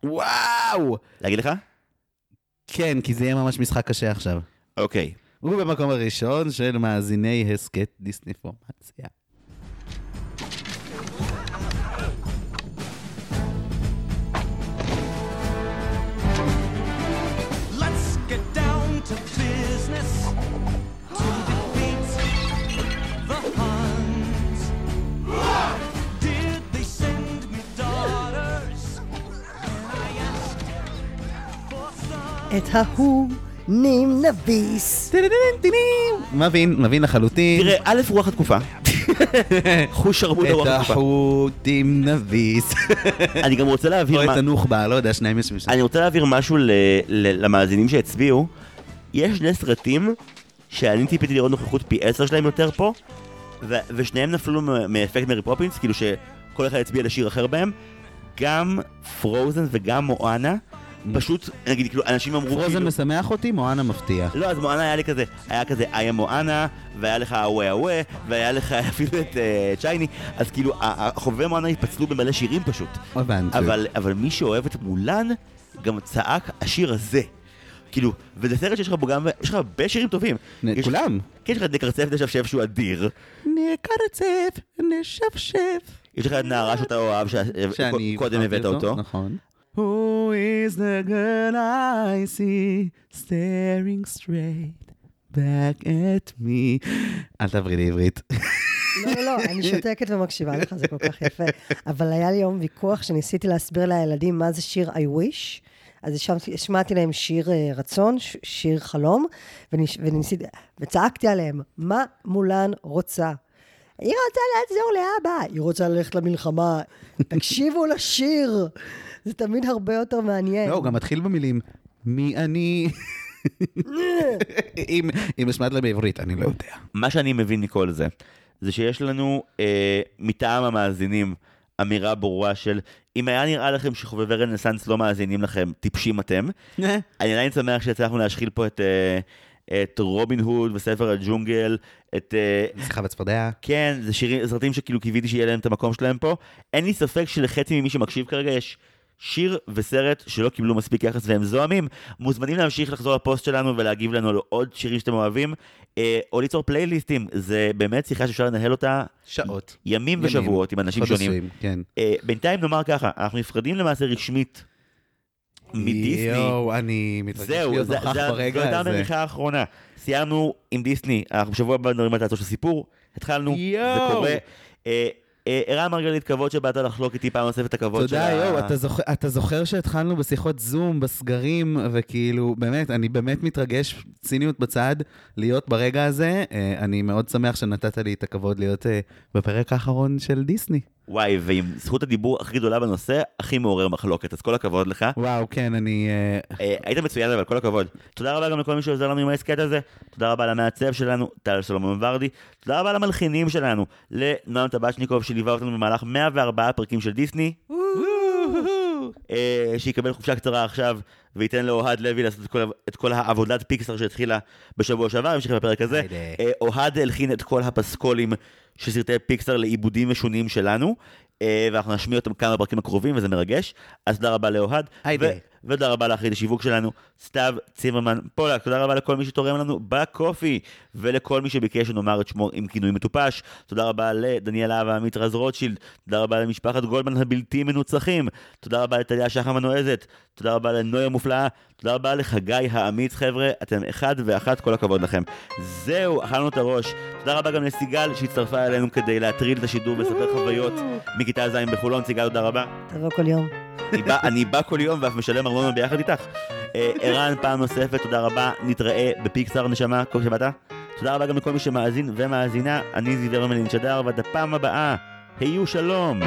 וואו! להגיד לך? כן, כי זה יהיה ממש משחק קשה עכשיו. אוקיי. הוא במקום הראשון של מאזיני הסכת דיסני את ההוא נים נביס. מבין, מבין לחלוטין. תראה, א', רוח התקופה. חוש שרמוטה רוח את התקופה. החוטים נביס. אני גם רוצה להבהיר או את הנוח'בה, לא יודע, שניים יש משם. אני רוצה להעביר משהו למאזינים שהצביעו. יש שני סרטים שאני ציפיתי לראות נוכחות פי עשר שלהם יותר פה, ושניהם נפלו מאפקט מרי פופינס, כאילו שכל אחד הצביע לשיר אחר בהם. גם פרוזן וגם מואנה, פשוט, נגיד, כאילו, אנשים אמרו פרוזן כאילו... משמח אותי, מואנה מפתיע. לא, אז מואנה היה לי כזה, היה כזה am מואנה, והיה לך אווה אווה, והיה לך אפילו את אה, צ'ייני, אז כאילו, החובבי מואנה התפצלו במלא שירים פשוט. הבנתי. אבל, מי שאוהב את מולן, גם צעק השיר הזה. כאילו, וזה סרט שיש לך בו גם, יש לך הרבה שירים טובים. כולם. כן, יש לך את נקרצף נשפשף שהוא אדיר. נקרצף, נשפשף. יש לך את נערה שאתה אוהב, שקודם הבאת אותו. נכון. Who is the girl I see staring straight back at me? אל תעברי לעברית. לא, לא, אני שותקת ומקשיבה לך, זה כל כך יפה. אבל היה לי יום ויכוח שניסיתי להסביר לילדים מה זה שיר I wish. אז השמעתי- להם שיר אה, רצון, שיר חלום, וניסיתי, וצעקתי עליהם, מה מולן רוצה? היא רוצה לעזור לאבא, היא רוצה ללכת למלחמה. תקשיבו לשיר, זה תמיד הרבה יותר מעניין. לא, הוא גם מתחיל במילים, מי אני? אם אם השמעת לה בעברית, אני לא יודע. מה שאני מבין מכל זה, זה שיש לנו אה, מטעם המאזינים אמירה ברורה של אם היה נראה לכם שחובבי רנסאנס לא מאזינים לכם, טיפשים אתם. אני עדיין שמח שהצלחנו להשחיל פה את, אה, את רובין הוד וספר הג'ונגל, את... אה, שיחה בצפרדע. כן, זה שירים, סרטים שכאילו קיוויתי שיהיה להם את המקום שלהם פה. אין לי ספק שלחצי ממי שמקשיב כרגע יש שיר וסרט שלא קיבלו מספיק יחס והם זועמים. מוזמנים להמשיך לחזור לפוסט שלנו ולהגיב לנו על עוד שירים שאתם אוהבים, אה, או ליצור פלייליסטים. זה באמת שיחה שאפשר לנהל אותה שעות. ימים ימים, ושבועות עם אנשים שונים. כן. אה, בינתיים נאמר ככה, אנחנו נפרדים למעשה רשמית מדיסני. יואו, אני מתרגש זהו, להיות נוכח ברגע זו הייתה הזה. המריחה האחרונה. סיימנו עם דיסני, אנחנו בשבוע הבא נדברים על תעצור של סיפור, התחלנו, זה. קורה. אה, אה, ערן מרגלית, כבוד שבאת לחלוק איתי פעם נוספת את הכבוד של תודה, יואו, אתה זוכר- אתה זוכר שהתחלנו בשיחות זום, בסגרים, וכאילו, באמת, אני באמת מתרגש, ציניות בצד, להיות ברגע הזה. אה, אני מאוד שמח שנתת לי את הכבוד להיות בפרק האחרון של דיסני. וואי, ועם זכות הדיבור הכי גדולה בנושא, הכי מעורר מחלוקת, אז כל הכבוד לך. וואו, כן, אני... אה, אה, היית מצוין, אבל כל הכבוד. תודה רבה גם לכל מי שעוזר לנו עם ההסכת הזה. תודה רבה למעצב שלנו, טל סולומון ורדי. תודה רבה למלחינים שלנו, לנועם טבצ'ניקוב, שליווה אותנו במהלך 104 פרקים של דיסני. אה, שיקבל חופשה קצרה עכשיו, וייתן לאוהד לוי לעשות את כל, את כל העבודת פיקסר שהתחילה בשבוע שעבר, המשיך בפרק הזה. אה, אוהד הלחין את כל הפסקולים של סרטי פיקסר לעיבודים משונים שלנו, אה, ואנחנו נשמיע אותם כמה פרקים הקרובים, וזה מרגש. אז תודה רבה לאוהד. ו- ותודה רבה לאחרית השיווק שלנו, סתיו צימרמן פולק. תודה רבה לכל מי שתורם לנו בקופי, ולכל מי שביקש שנאמר את שמו עם כינוי מטופש. תודה רבה לדניאלה ועמית רז רוטשילד. תודה רבה למשפחת גולדמן הבלתי מנוצחים. תודה רבה לטליה שחם הנועזת. תודה רבה לנוי המופלאה. תודה רבה לחגי האמיץ, חבר'ה. אתם אחד ואחת, כל הכבוד לכם. זהו, אכלנו את הראש. תודה רבה גם לסיגל שהצטרפה אלינו כדי להטריד את השידור ולספר חוויות מכיתה ז' בחולון. סיגל, תודה רבה. תבוא כל יום. אני בא, אני בא כל יום ואף משלם ארנונה ביחד איתך. אה, ערן, פעם נוספת, תודה רבה. נתראה בפיקסאר נשמה, כל שבאת. תודה רבה גם לכל מי שמאזין ומאזינה. אני זיוור מלין שדר, ועד הפעם הבאה, היו שלום.